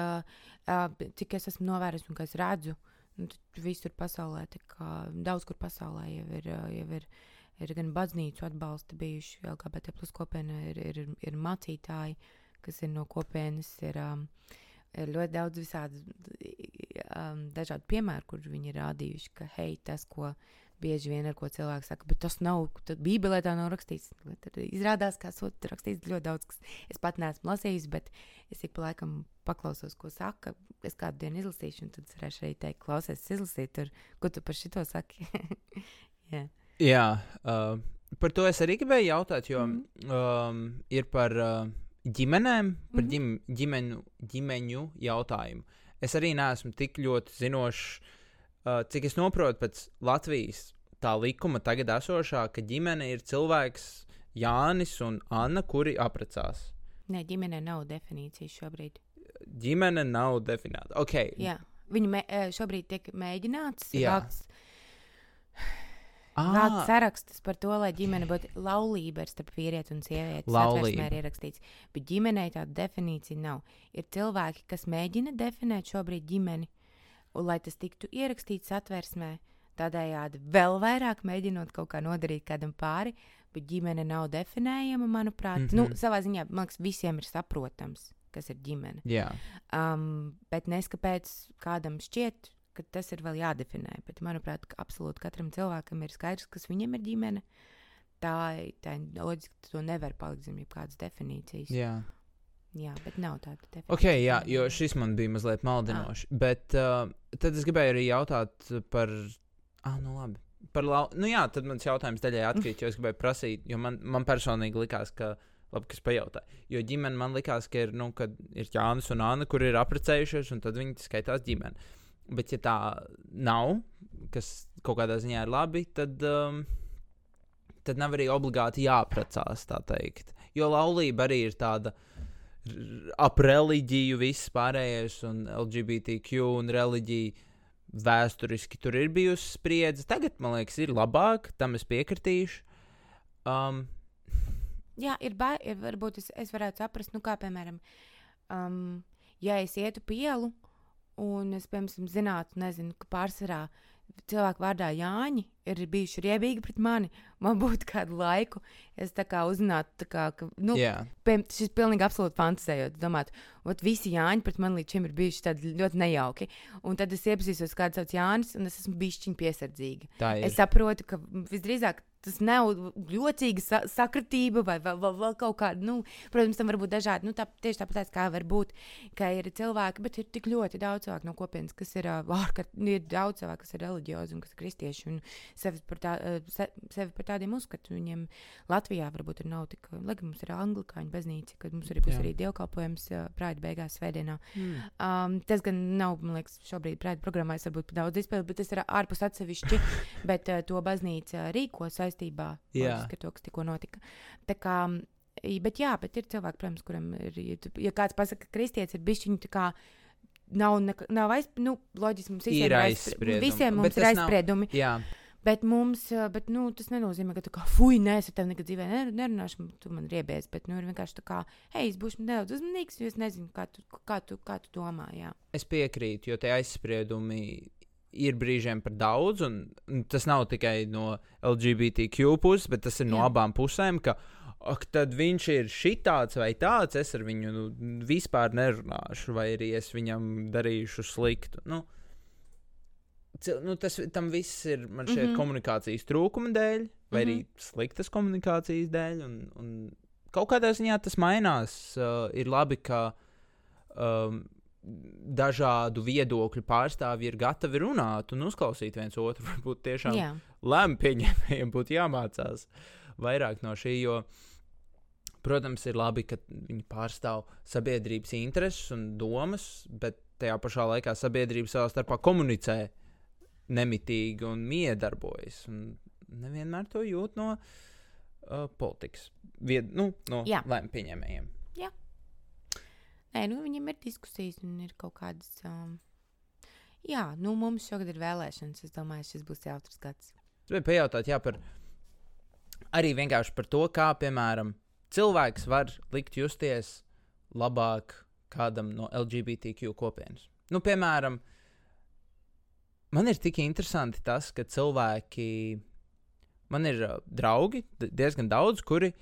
cik es esmu novērojis un kas redzu, nu, visur pasaulē, tā kā daudz kur pasaulē jau ir, jau ir ir gan baznīcu atbalsta bijuši, LGBT plus kopiena ir, ir, ir mācītāji, kas ir no kopienas, ir, um, ir ļoti daudz visādi um, dažādu piemēru, kur viņi ir rādījuši, ka, hei, tas, ko bieži vien ar ko cilvēks saka, bet tas nav, tad Bībelē tā nav rakstīts. Tad izrādās, ka esot rakstīts ļoti daudz, kas es pat neesmu lasījis, bet es ik pa laikam paklausos, ko saka. Es kādu dienu izlasīšu, un tad varēšu arī teikt, klausies, izlasīt, tur, ko tu par šito saki. Jā. Jā, uh, par to es arī gribēju jautāt, jo mm. um, ir par uh, ģimenēm, par Mhm. ģim, ģimeņu, ģimeņu jautājumu. Es arī neesmu tik ļoti zinošs, uh, cik es saprotu pēc Latvijas tā likuma tagad esošā, ka ģimene ir cilvēks Jānis un Anna, kuri apprecās. Nē, ģimenē nav definīcijas šobrīd. Ģimene nav definēta. Okay. Jā. Viņi mē, eh, šobrīd tiek mēģināts Jā. vākt Ah, Vākt sarakstus par to, lai ģimene būtu laulība starp vīrieti un sievieti. Laulība. Ir ierakstīts. Bet ģimenei tāda definīcija nav. Ir cilvēki, kas mēģina definēt šobrīd ģimeni, un lai tas tiktu ierakstīts satversmē, tādējādi vēl vairāk mēģinot kaut kā nodarīt kādam pāri, bet ģimene nav definējama, manuprāt. Mm -hmm. Nu, Mhm. savā ziņā, man liekas, visiem ir saprotams, kas ir ģimene. jā. Um, bet nes kāpēc kādam šķiet, ka tas ir vēl jādefinē. Bet, manuprāt, ka absolūti katram cilvēkam ir skaidrs, kas viņam ir ģimene. Tā, tā loģiski, to nevar palikt zem jebkādas definīcijas. jā. jā bet nav tāda definīcija. Ok, jā, jo šis man bija mazliet maldinošs. Bet uh, tad es gribēju arī jautāt par. Ah, nu labi. par lau... Nu jā, tad mans jautājums daļai atkrīt, jo es gribēju prasīt, jo man, man personīgi likās, ka. Labi, kas pajautā. Jo ģimene man likās, ka ir, nu, ir Jānis un Anna, kur ir apprecējušies, un tad viņi skaitās ģimene. Bet, ja tā nav, kas kaut kādā ziņā ir labi, tad, um, tad nav arī obligāti jāprecās, tā teikt. Jo laulība arī ir tāda ap reliģiju, viss pārējais, un LGBTQ un reliģija vēsturiski tur ir bijusi spriedze. Tagad, man liekas, ir labāk, tam es piekritīšu. Um, Jā, ir baigi, varbūt es, es varētu saprast, nu, kā piemēram, um, ja es ietu pielu un es, piemēram, zinātu, nezinu, ka pārsvarā cilvēku vārdā Jāņi ir bijuši riebīgi pret mani, man būtu kādu laiku, es tā kā uzzinātu, tā kā, ka, nu, Jā. piem, šis pilnīgi absolūti fantasējot, domāt, ot, visi Jāņi pret mani līdz šim ir bijuši tādi ļoti nejauki, un tad es iepazīstos kāds sauc Jānis, un es esmu bišķiņ piesardzīga. Es saprotu, ka visdrīzāk tas nav jocīga sa sakritība vai vēl, vēl, vēl kaut kāda. Nu, protams, tam var būt dažādi. Nu, tā, tieši tāpat kā var būt, ka ir cilvēki, bet ir tik ļoti daudz cilvēku no kopienas, kas ir ārkārt, uh, ir daudz cilvēku, kas ir reliģiozi un kas ir kristieši un sevi par, tā, se, sevi par tādiem uzskatu. Viņiem Latvijā varbūt ir nav tik, lai mums ir anglikāņu baznīca, kad mums arī būs Jā. arī dievkalpojums prāta beigās svētdienā. Mm. Um, tas gan nav, man liekas, šobrīd prāta programmā, es varbūt daudz izpildīju, bet tas ir ārpus atsevišķi. bet uh, to baznīca rīko saistībā Jā. ar to, kas tikko notika. Tā kā, bet jā, bet ir cilvēki, protams, kuriem ir, ja kāds pasaka, ka kristietis ir bijis viņa tā kā. Nav, neka- nav aiz, nu, loģiski mums Ir aizspri- aizspriedumi, Visiem mums ir tas nav- aizspriedumi. Jā, Bet mums, ā, bet, nu, tas nenozīmē, ka tu kā fuj, nē, es ar tevi nekad dzīvē ner- nerunāšu, tu man riebies. Bet, nu, ir vienkārši tā kā, hei, es būšu nedaudz uzmanīgs, jo es nezinu, kā tu, kā tu, kā tu domā. Jā. es piekrītu, jo tie aizspriedumi ir brīžiem par daudz, un, un tas nav tikai no LGBTQ puses, bet tas ir no Jā. abām pusēm. Ka, Ak, tad viņš ir šitāds vai tāds, es ar viņu nu, vispār nerunāšu, vai arī es viņam darīšu sliktu. Nu, nu, tas tam viss ir man šķiet mm Mhm. -hmm. komunikācijas trūkuma dēļ, vai mm -hmm. Mhm. arī sliktas komunikācijas dēļ. Un, un kaut kādā ziņā tas mainās. Uh, ir labi, ka um, dažādu viedokļu pārstāvji ir gatavi runāt un uzklausīt viens otru. Varbūt tiešām jā. lēmumu pieņēmējiem būtu jāmācās vairāk no šī. Jo, protams, ir labi, ka viņi pārstāv sabiedrības intereses un domas, bet tajā pašā laikā sabiedrība savā starpā komunicē nemitīgi un miedarbojas. Un nevienmēr to jūt no uh, politikas, vied, nu, no Jā. lēmumu pieņēmējiem. Nē, nu, viņam ir diskusijas un ir kaut kādas. Um, jā, nu, mums šogad ir vēlēšanas. Es domāju, šis būs jautrs gads. Gribēju pajautāt, jā, par arī vienkārši par to, kā, piemēram, cilvēks var likt justies labāk kādam no LGBTQ kopienas. Nu, piemēram, man ir tik interesanti tas, ka cilvēki, man ir uh, draugi, diezgan daudz, kuri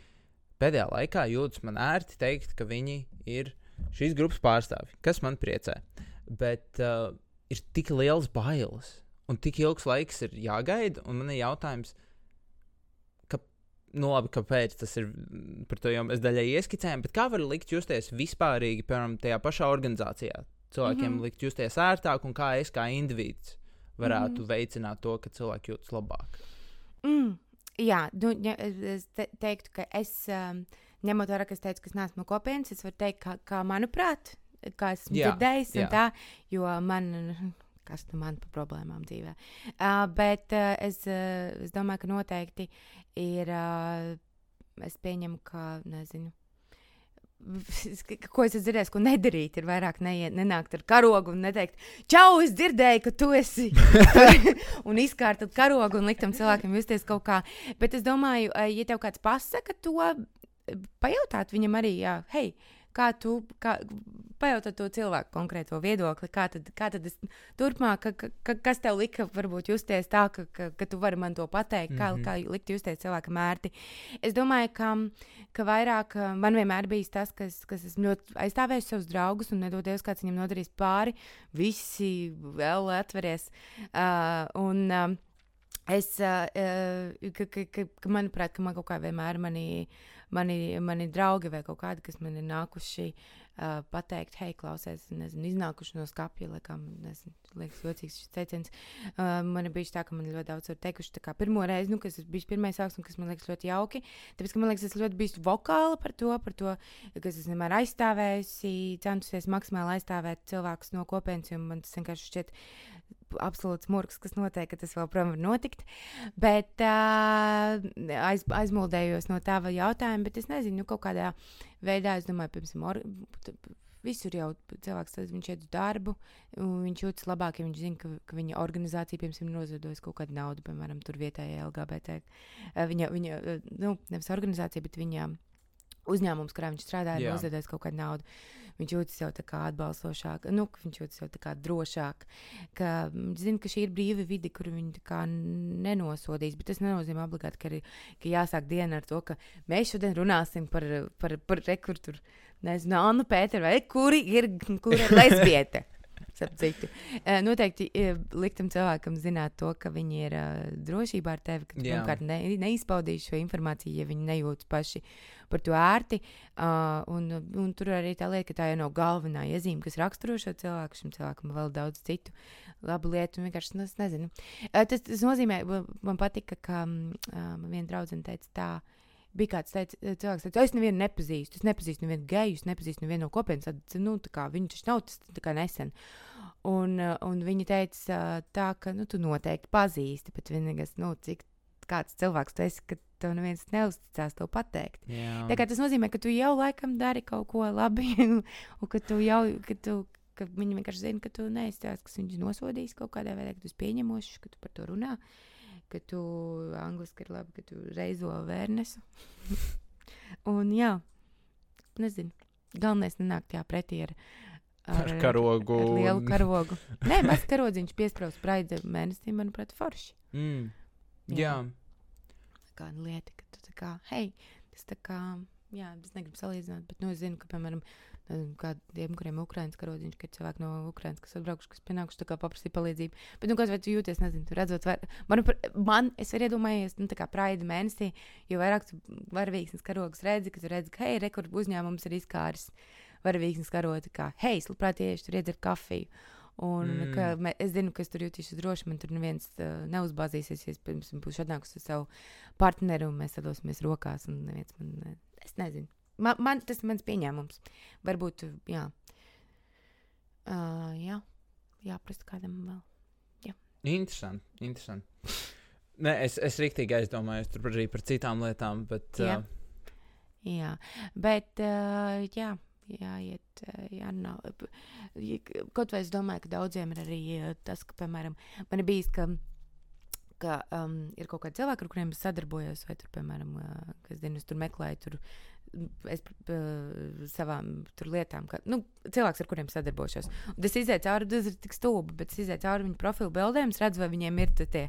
pēdējā laikā jūtas man ērti teikt, ka viņi ir šīs grupas pārstāvji, kas man priecē. Bet uh, ir tik liels bailes, un tik ilgs laiks ir jāgaida, un man ir jautājums, ka, nu, labi, kāpēc tas ir mm, par to jau mēs daļai ieskicējām, bet kā var likt justies vispārīgi, piemēram, tajā pašā organizācijā? Cilvēkiem mm. -hmm. likt justies ērtāk, un kā es kā indivīds varētu mm. -hmm. veicināt to, ka cilvēki jūtas labāk. Mm, jā, nu, es te, teiktu, ka es, um, ņemot vērā, ka es teicu, ka es neesmu kopienas, es varu teikt, kā, kā manuprāt, kā esmu Jā, dzirdējis, un jā. tā, jo man. Kas tam man par problēmām dzīvē? Uh, bet uh, es, uh, es domāju, ka noteikti ir. Uh, es pieņemu, ka, nezinu, ko es esmu dzirdējis, ko nedarīt, ir vairāk neiet, nenākt ar karogu un neteikt, čau, es dzirdēju, ka tu esi. un izkārtot karogu un likt tam cilvēkam justies kaut kā. Bet es domāju, ja tev kāds pasaka to, pajautāt viņam arī, jā, hei, kā tu, kā, pajautāt to cilvēku konkrēto viedokli, kā tad, kā tad es turpmāk, ka, ka, ka, kas tev lika varbūt justies tā, ka, ka, ka tu vari man to pateikt, mm -hmm. Kā, kā likt justies cilvēkam ērti. Es domāju, ka, ka vairāk man vienmēr bijis tas, kas, kas esmu ļoti aizstāvējis savus draugus un nedodies, kāds viņam nodarīs pāri, visi vēl atveries. Uh, un, um, Es, uh, uh, ka, ka, ka, manuprāt, ka man kaut kā vienmēr mani, mani, mani draugi vai kaut kādi, kas man ir nākuši uh, pateikt, hei, klausies, nezinu, iznākuši no skapja, laikam, nezinu, liekas, jocīgs šis teiciens. Uh, man ir bijis tā, ka man ļoti daudz ir teikuši, tā kā pirmo reizi, nu, kas ir bijis pirmais sāks, un kas man liekas ļoti jauki, tāpēc, ka man liekas, es ļoti biju vokāla par to, par to, kas es vienmēr aizstāvējusi, centusies maksimāli aizstāvēt cilvēkus no kopienas, un man tas vienkārši šķiet absolūts murgs, kas notiek, ka tas vēl prom var notikt. Bet uh, aiz, aizmuldējos no tava jautājuma, bet es nezinu, nu, kaut kādā veidā, es domāju, piemēram, visur jau cilvēks, tad viņš iet uz darbu, viņš jūtas labāk, ja viņš zina, ka, ka viņa organizācija, piemēram, noziedos kaut kādu naudu, piemēram, tur vietējā LGBT. Viņa, viņa, nu, nevis organizācija, bet viņa uzņēmums, kurā viņš strādā, ir noziedojis kaut kādu naudu. Viņš jūtas jau tā kā atbalstošāk, nu, viņš jūtas jau tā kā drošāk, ka viņš zina, ka šī ir brīva vide, kur viņi nenosodīs. Bet tas nenozīmē obligāti, ka, ir, ka jāsāk diena ar to, ka mēs šodien runāsim par, par, par rekurtu, nezinu, Annu Pēteru vai kuri ir, kur ir lesbiete. Noteikti liktam cilvēkam zināt to, ka viņi ir uh, drošībā ar tevi, ka pirmkārt ne, neizpaudīs šo informāciju, ja viņi nejūtas paši par to ērti. Un, un tur arī tā lieta, ka tā jau nav galvenā iezīme, kas raksturo šo cilvēku. Šim cilvēkam vēl daudz citu labu lietu. Vienkārši nu, es nezinu. Tas, tas nozīmē, man patika, ka man viena draudzene teica tā bija kāds teica, cilvēks, teica, es nevienu nepazīstu, es nepazīstu nevienu geju, es nepazīstu nevienu no kopienas. Tad, nu, kā, viņš taču nav tas nesen. Un, un viņa teica, tā, ka nu, tu noteikti pazīsti, bet vienīgais, nu, cik kāds cilvēks tu esi, ka tev neviens neuzticās to pateikt. Jā. Tā kā tas nozīmē, ka tu jau laikam dari kaut ko labi, un ka tu jau, ka tu, ka viņi vienkārši zina, ka tu tāds, kas viņus nosodīs kaut kādā veidā, ka tu pieņemošs, ka tu par to runā, ka tu angliski ir labi, ka tu reizo vērnesu. un jā, nezinu, galvenais nenākt jā pretī ar ar, ar karogu. Ar lielu karogu. Nē, mazs karodziņš piesprāst praida mēnesī, manuprāt, forši. Mm. Jā. jā. Kāda lieta, ka tu tā kā, hei, tas tā kā, jā, es negribu salīdzināt, bet, nu, es zinu, ka, piemēram, kādiem, kuriem ir Ukrāņas karodziņš, ka cilvēki no Ukrāņas, kas atbraukuši, kas pienākuši, tā kā paprasīja palīdzību. Bet, nu, kāds vai tu jūties, nezinu, redzot, vai, man, man, es varu iedomājies, nu, tā kā praida mēnesī, jo vairāk tu varavīksnes karogas redzi, ka tu redzi, ka, hei, rekordu uzņēmums ir izkāris. Varavīksnes karoti, kā, hei, labprāt, iešu tur iedzert kafiju. Un mm. ka, mē, es zinu, ka es tur jutīšos droši. Man tur neviens uh, neuzbāzīsies, ja es pirms būšu atnākusi ar savu partneri un mēs sadosimies rokās. Un neviens man, ne, es nezinu. Man, man tas ir mans pieņēmums. Varbūt, jā. Uh, jā, jāprast kādam vēl. Jā. Interesanti. interesanti. Nē, es, es rīktīgi aizdomājos tur arī par citām lietām, bet. Jā, uh... jā. bet uh, jā jāiet, jārunā. Kaut vai es domāju, ka daudziem ir arī tas, ka, piemēram, man ir bijis, ka, ka um, ir kaut kādi cilvēki, ar kuriem es sadarbojos, vai tur, piemēram, uh, kas es tur meklēju, tur es uh, savām lietām, ka, nu, cilvēks, ar kuriem sadarbošos. Un tas iziet cauri, tas ir tik stulbi, bet es iziet cauri viņu profilu bildēm, redzu, vai viņiem ir tie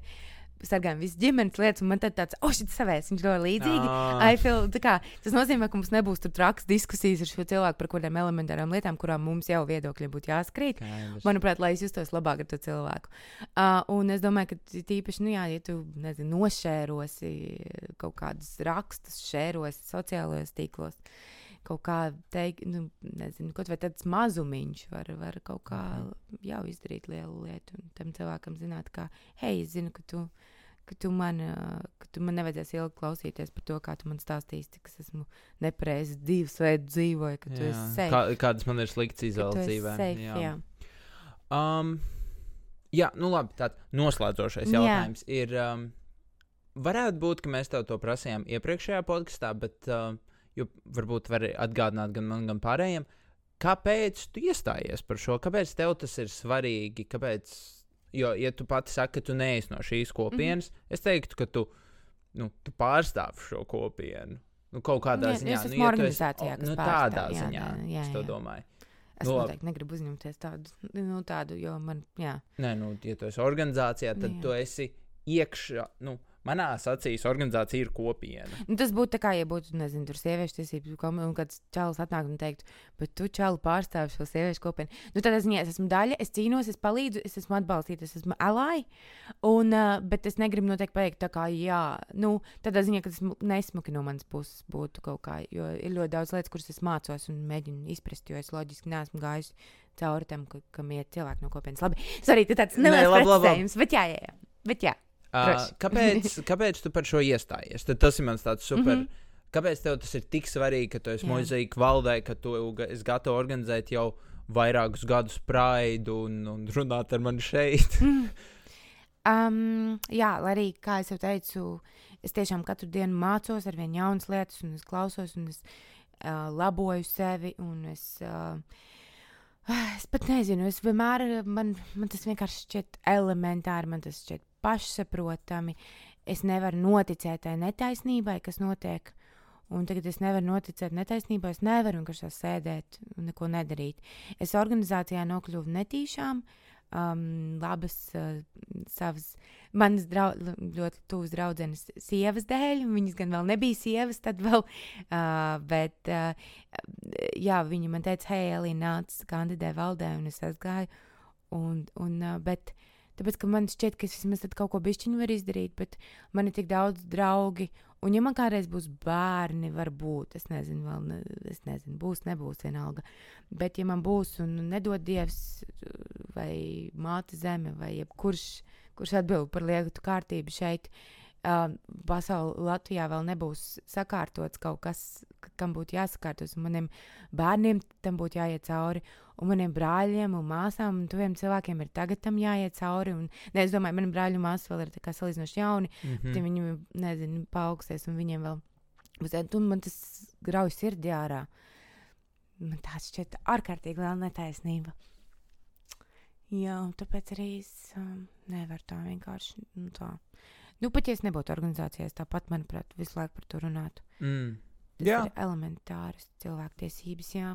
sargājam visas ģimenes lietas, un man tad tāds, oh, šis savēs, viņš ļoti līdzīgi. Oh. Feel, kā, tas nozīmē, ka mums nebūs tur traks diskusijas ar šo cilvēku par kādām elementārām lietām, kurām mums jau viedokļi būtu jāskrīt. Kaidrs. Manuprāt, lai es justos labāk ar to cilvēku. Uh, un es domāju, ka tīpaši, nu jā, ja tu, nezinu, nošērosi kaut kādus rakstus, šērosi sociālajos tīklos. Kaut kā teikt, nu, nezinu, kaut vai tāds mazumiņš var, var kaut kā mhm. jau izdarīt lielu lietu. Un tam cilvēkam zināt, ka, hei, es zinu, ka tu ka tu man, ka tu man nevajadzēs ilgi klausīties par to, kā tu man stāstīsi, cik es esmu nepareizi dzīvesveidu dzīvoju, ka tu jā. esi safe. Kā, kādas man ir sliktas izvēles dzīvē. Safe, jā. Jā. Um, jā, nu labi, tāds noslēdzošais jautājums jā. ir. Um, varētu būt, ka mēs tev to prasījām iepriekšējā podkāstā, bet uh, varbūt var atgādināt gan man, gan pārējiem. Kāpēc tu iestājies par šo? Kāpēc tev tas ir svarīgi? Kāpēc Jo, ja tu pati saki, ka tu neesi no šīs kopienas, mm -hmm. es teiktu, ka tu, nu, tu pārstāv šo kopienu. Nu, kaut kādā jā, ziņā, nu, ja organizācijā, esi, nu, tādā jā, ziņā, jā, jā, es to domāju. Es no, noteikti negribu uzņemties tādu, nu, tādu jo man, jā. Nē, nu, ja tu esi organizācijā, tad jā. tu esi iekšā, nu, manā acīs organizācija ir kopiena. Nu, tas būtu tā kā, ja būtu, nezinu, tur sieviešu tiesību komanda, un kāds čalis atnāk un teikt, bet tu čalis pārstāvi šo sieviešu kopienu. Nu, tad es, es esmu daļa, es cīnos, es palīdzu, es esmu atbalstīta, es esmu ally, un, uh, bet es negribu noteikti pateikt, tā kā, jā, nu, tādā ziņā, ka tas nesmuki no manas puses būtu kaut kā, jo ir ļoti daudz lietas, kuras es mācos un mēģinu izprast, jo es loģiski neesmu gājis cauri tam, ka, kam iet cilvēki no kopienas. Labi, sorry, tas tāds Nē, neliels labi, labi, labi. bet jā, jā, jā. Bet jā. Uh, kāpēc, kāpēc tu par šo iestājies? Tad tas ir mans tāds super. Mm. -hmm. Kāpēc tev tas ir tik svarīgi, ka tu esi Jā. mūziķa valdē, ka tu esi gatavs organizēt jau vairākus gadus praidu un, un runāt ar mani šeit? Um, jā, lai arī, kā jau teicu, es tiešām katru dienu mācos ar vien jaunas lietas, un es klausos, un es uh, laboju sevi. un Es, uh, es pat nezinu, es vienmēr, man, man tas vienkārši šķiet elementāri, man tas šķiet pašsaprotami. Es nevaru noticēt tai netaisnībai, kas notiek. Un tagad es nevaru noticēt netaisnībai, es nevaru vienkārši sēdēt un neko nedarīt. Es organizācijā nokļuvu netīšām, um, labas uh, savas, manas drau, ļoti tuvas draudzenes sievas dēļ. Viņas gan vēl nebija sievas, tad vēl, uh, bet uh, jā, viņa man teica, hei, Elīna, nāc, kandidē valdē, un es aizgāju. Un, un, uh, bet, tāpēc, ka man šķiet, ka es vismaz kaut ko bišķiņu varu izdarīt, bet man ir tik daudz draugi. Un, ja man kādreiz būs bērni, varbūt, es nezinu, vēl, ne, es nezinu, būs, nebūs vienalga. Bet, ja man būs, un nedod dievs, vai māte zeme, vai jebkurš, kurš atbild par lietu kārtību šeit, uh, pasaulē, Latvijā vēl nebūs sakārtots kaut kas, kam būtu jāsakārtos. Maniem bērniem tam būtu jāiet cauri, un maniem brāļiem un māsām un tuviem cilvēkiem ir tagad tam jāiet cauri. Un, ne, es domāju, maniem brāļiem un māsām vēl ir tā salīdzinoši jauni, mm. Mhm. tad viņi, nezinu, paaugstēs, un viņiem vēl būs, un man tas grauj sirdī ārā. Man tāds šķiet ārkārtīgi liela netaisnība. Jā, tāpēc arī es um, nevaru tā vienkārši. Nu, tā. Nu, pat ja es nebūtu organizācijā, es tāpat, manuprāt, visu laiku par to runātu. Mm. Tas Jā. ir elementāras cilvēktiesības, jā.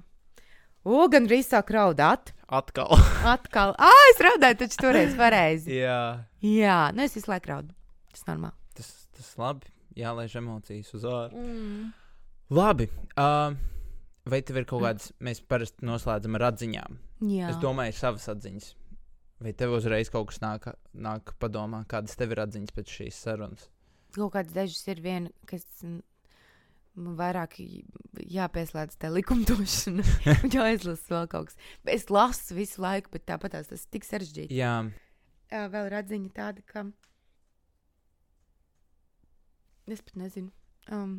O, gan arī sāk raudāt. Atkal. Atkal. Ah, es raudāju, taču toreiz pareizi. Jā, Jā, nu es visu laiku raudu. Tas ir normāli. tas, tas labi. Jālaiž emocijas uz ārā. Mm. Labi. Uh, vai tev ir kaut kādas, mēs parasti noslēdzam ar atziņām? Jā. Es domāju, savas atziņas. Vai tev uzreiz kaut kas nāk, nāk padomā, kādas tev ir atziņas pēc šīs sarunas? kaut kādas dažas ir viena, kas mm, man vairāk jāpieslēdz tā likumdošana, jāizlasa vēl kaut kas. Es lasu visu laiku, bet tāpat tas ir tik sarežģīti. Jā, vēl ir atziņa tāda, ka. Es pat nezinu, um,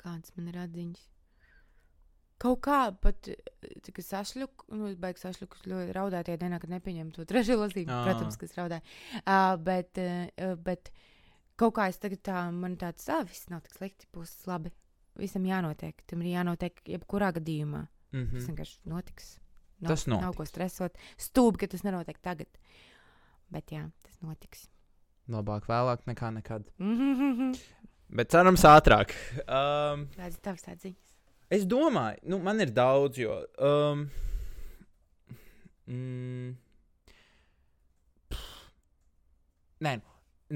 kādas man ir atziņas. Kaut kā pat tikai sašļuku, nu, es beigu sašļuku ļoti raudāt, ja dienā, kad nepieņemu to trešo lasījumu, Ā. protams, kas raudāja. Uh, bet, uh, bet kaut kā es tagad tā, man tāds, ah, viss nav tik slikti, būs labi. Visam jānotiek, tam ir jānotiek jebkurā gadījumā. mm Tas -hmm. vienkārši notiks. Nav, Tas Nav ko stresot. Stūbi, ka tas nenotiek tagad. Bet jā, tas notiks. labāk vēlāk nekā nekad. Kādas Bet cerams, ātrāk. Um, ir tavas atziņas? Es domāju, nu, man ir daudz, jo. Um, mm, pff, nē,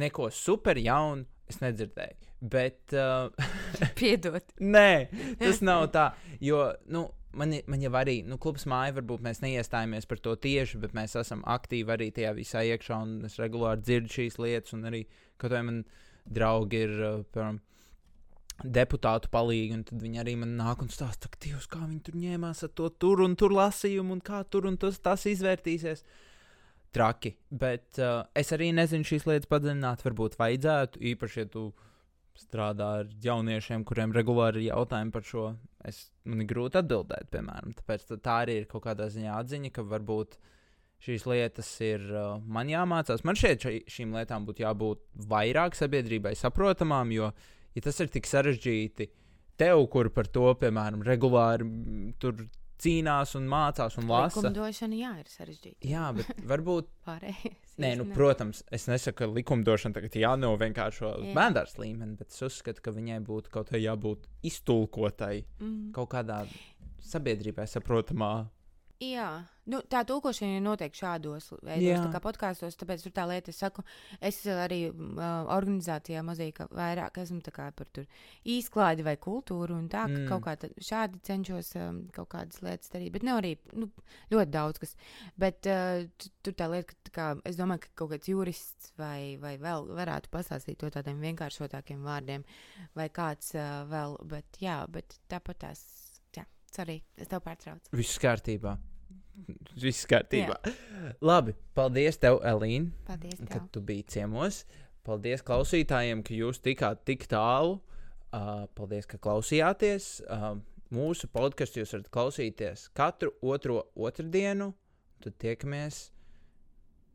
neko super jaunu es nedzirdēju. Bet. Uh, Piedod. Nē, tas nav tā. Jo, nu, man, man jau arī, nu, klubs māja, varbūt mēs neiestājāmies par to tieši, bet mēs esam aktīvi arī tajā visā iekšā, un es regulāri dzirdu šīs lietas, un arī, kaut vai man draugi ir, uh, piemēram, deputātu palīgi, un tad viņi arī man nāk un stāsta, ka, Dievs, kā viņi tur ņēmās ar to tur un tur lasījumu, un kā tur un tas, tas izvērtīsies. Traki, bet uh, es arī nezinu šīs lietas padziļināt. Varbūt vajadzētu, īpaši, ja tu strādā ar jauniešiem, kuriem regulāri ir jautājumi par šo. Es, man ir grūti atbildēt, piemēram. Tāpēc tā- arī ir kaut kādā ziņā atziņa, ka varbūt šīs lietas ir uh, man jāmācās. Man šeit šai- šīm lietām būtu jābūt vairāk sabiedrībai saprotamām, jo, ja tas ir tik sarežģīti, tev, kur par to, piemēram, regulāri tur cīnās un mācās un lasa. Likumdošana, jā, ir sarežģīta. Jā, bet varbūt Pārējais. Nē, nu, protams, es nesaku, ka likumdošana tagad jānovienkāršo uz Jā. bērnu līmeni, bet es uzskatu, ka viņai būtu kaut kā jābūt iztulkotai Mm. kaut kādā sabiedrībai saprotamā. Jā, nu, tā tulkošana ir noteikti šādos veidos, tā kā podkāstos. Tāpēc tur tā lieta, es saku, es arī uh, organizācijā mazliet ka vairāk esmu tā par tur izklaidi vai kultūru un tā, ka Mm. kaut kā tad šādi cenšos um, kaut kādas lietas darīt. Bet ne arī nu, ļoti daudz kas. Bet uh, tu- tur tā lieta, ka tā kā, es domāju, ka kaut kāds jurists vai, vai vēl varētu pastāstīt to tādiem vienkāršotākiem vārdiem vai kāds uh, vēl. Bet jā, bet tāpat tās, jā, sorry, es tev pārtraucu. Viss kārtībā. Viss kārtībā. Labi, paldies tev, Elīna, Paldies tev. ka tu biji ciemos. Paldies klausītājiem, ka jūs tikāt tik tālu. Uh, paldies, ka klausījāties. Uh, mūsu podkāstu jūs varat klausīties katru otro otrdienu. Tad tiekamies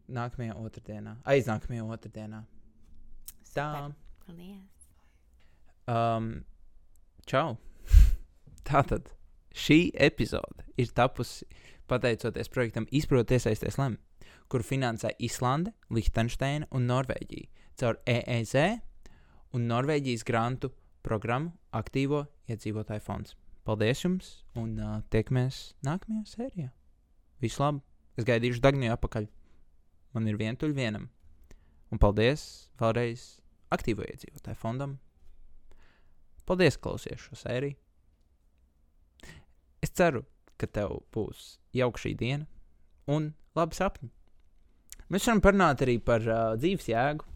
nākamajā otrdienā, aiznākamajā otrdienā. Tā. Paldies. Um, čau! Tātad šī epizode ir tapusi pateicoties projektam Izprot, iesaisties lem, kuru finansē Islande, Lihtenšteina un Norvēģija caur EEZ un Norvēģijas grantu programmu Aktīvo iedzīvotāju fonds. Paldies jums un uh, tiekamies nākamajā sērijā. Visu labu! Es gaidīšu Dagniju atpakaļ. Man ir vientuļ vienam. Un paldies vēlreiz Aktīvo iedzīvotāju fondam Paldies, klausies šo sēriju. Es ceru, ka tev būs jauka šī diena un labi sapņi. Mēs varam parunāt arī par uh, dzīves jēgu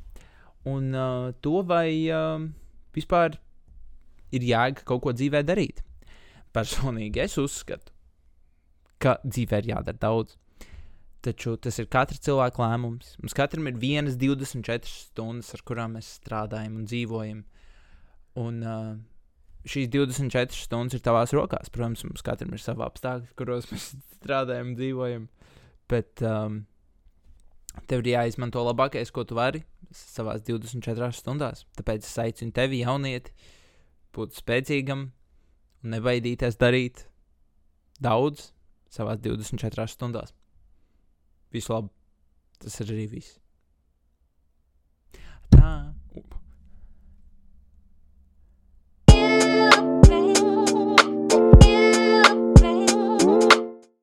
un uh, to, vai uh, vispār ir jēga kaut ko dzīvē darīt. Personīgi es uzskatu, ka dzīvē ir jādara daudz. Taču tas ir katra cilvēka lēmums. Mums katram ir vienas 24 stundas, ar kurām mēs strādājam un dzīvojam. Un uh, šīs 24 stundas ir tavās rokās. Protams, mums katram ir savi apstākļi, kuros mēs strādājam dzīvojam. Bet um, tev ir jāizmanto labākais, ko tu vari savā 24 stundās. Tāpēc es aicinu tevi, jaunieti, būt spēcīgam un nebaidīties darīt daudz savā 24 stundās. Visu labu! Tas ir arī viss. Tā.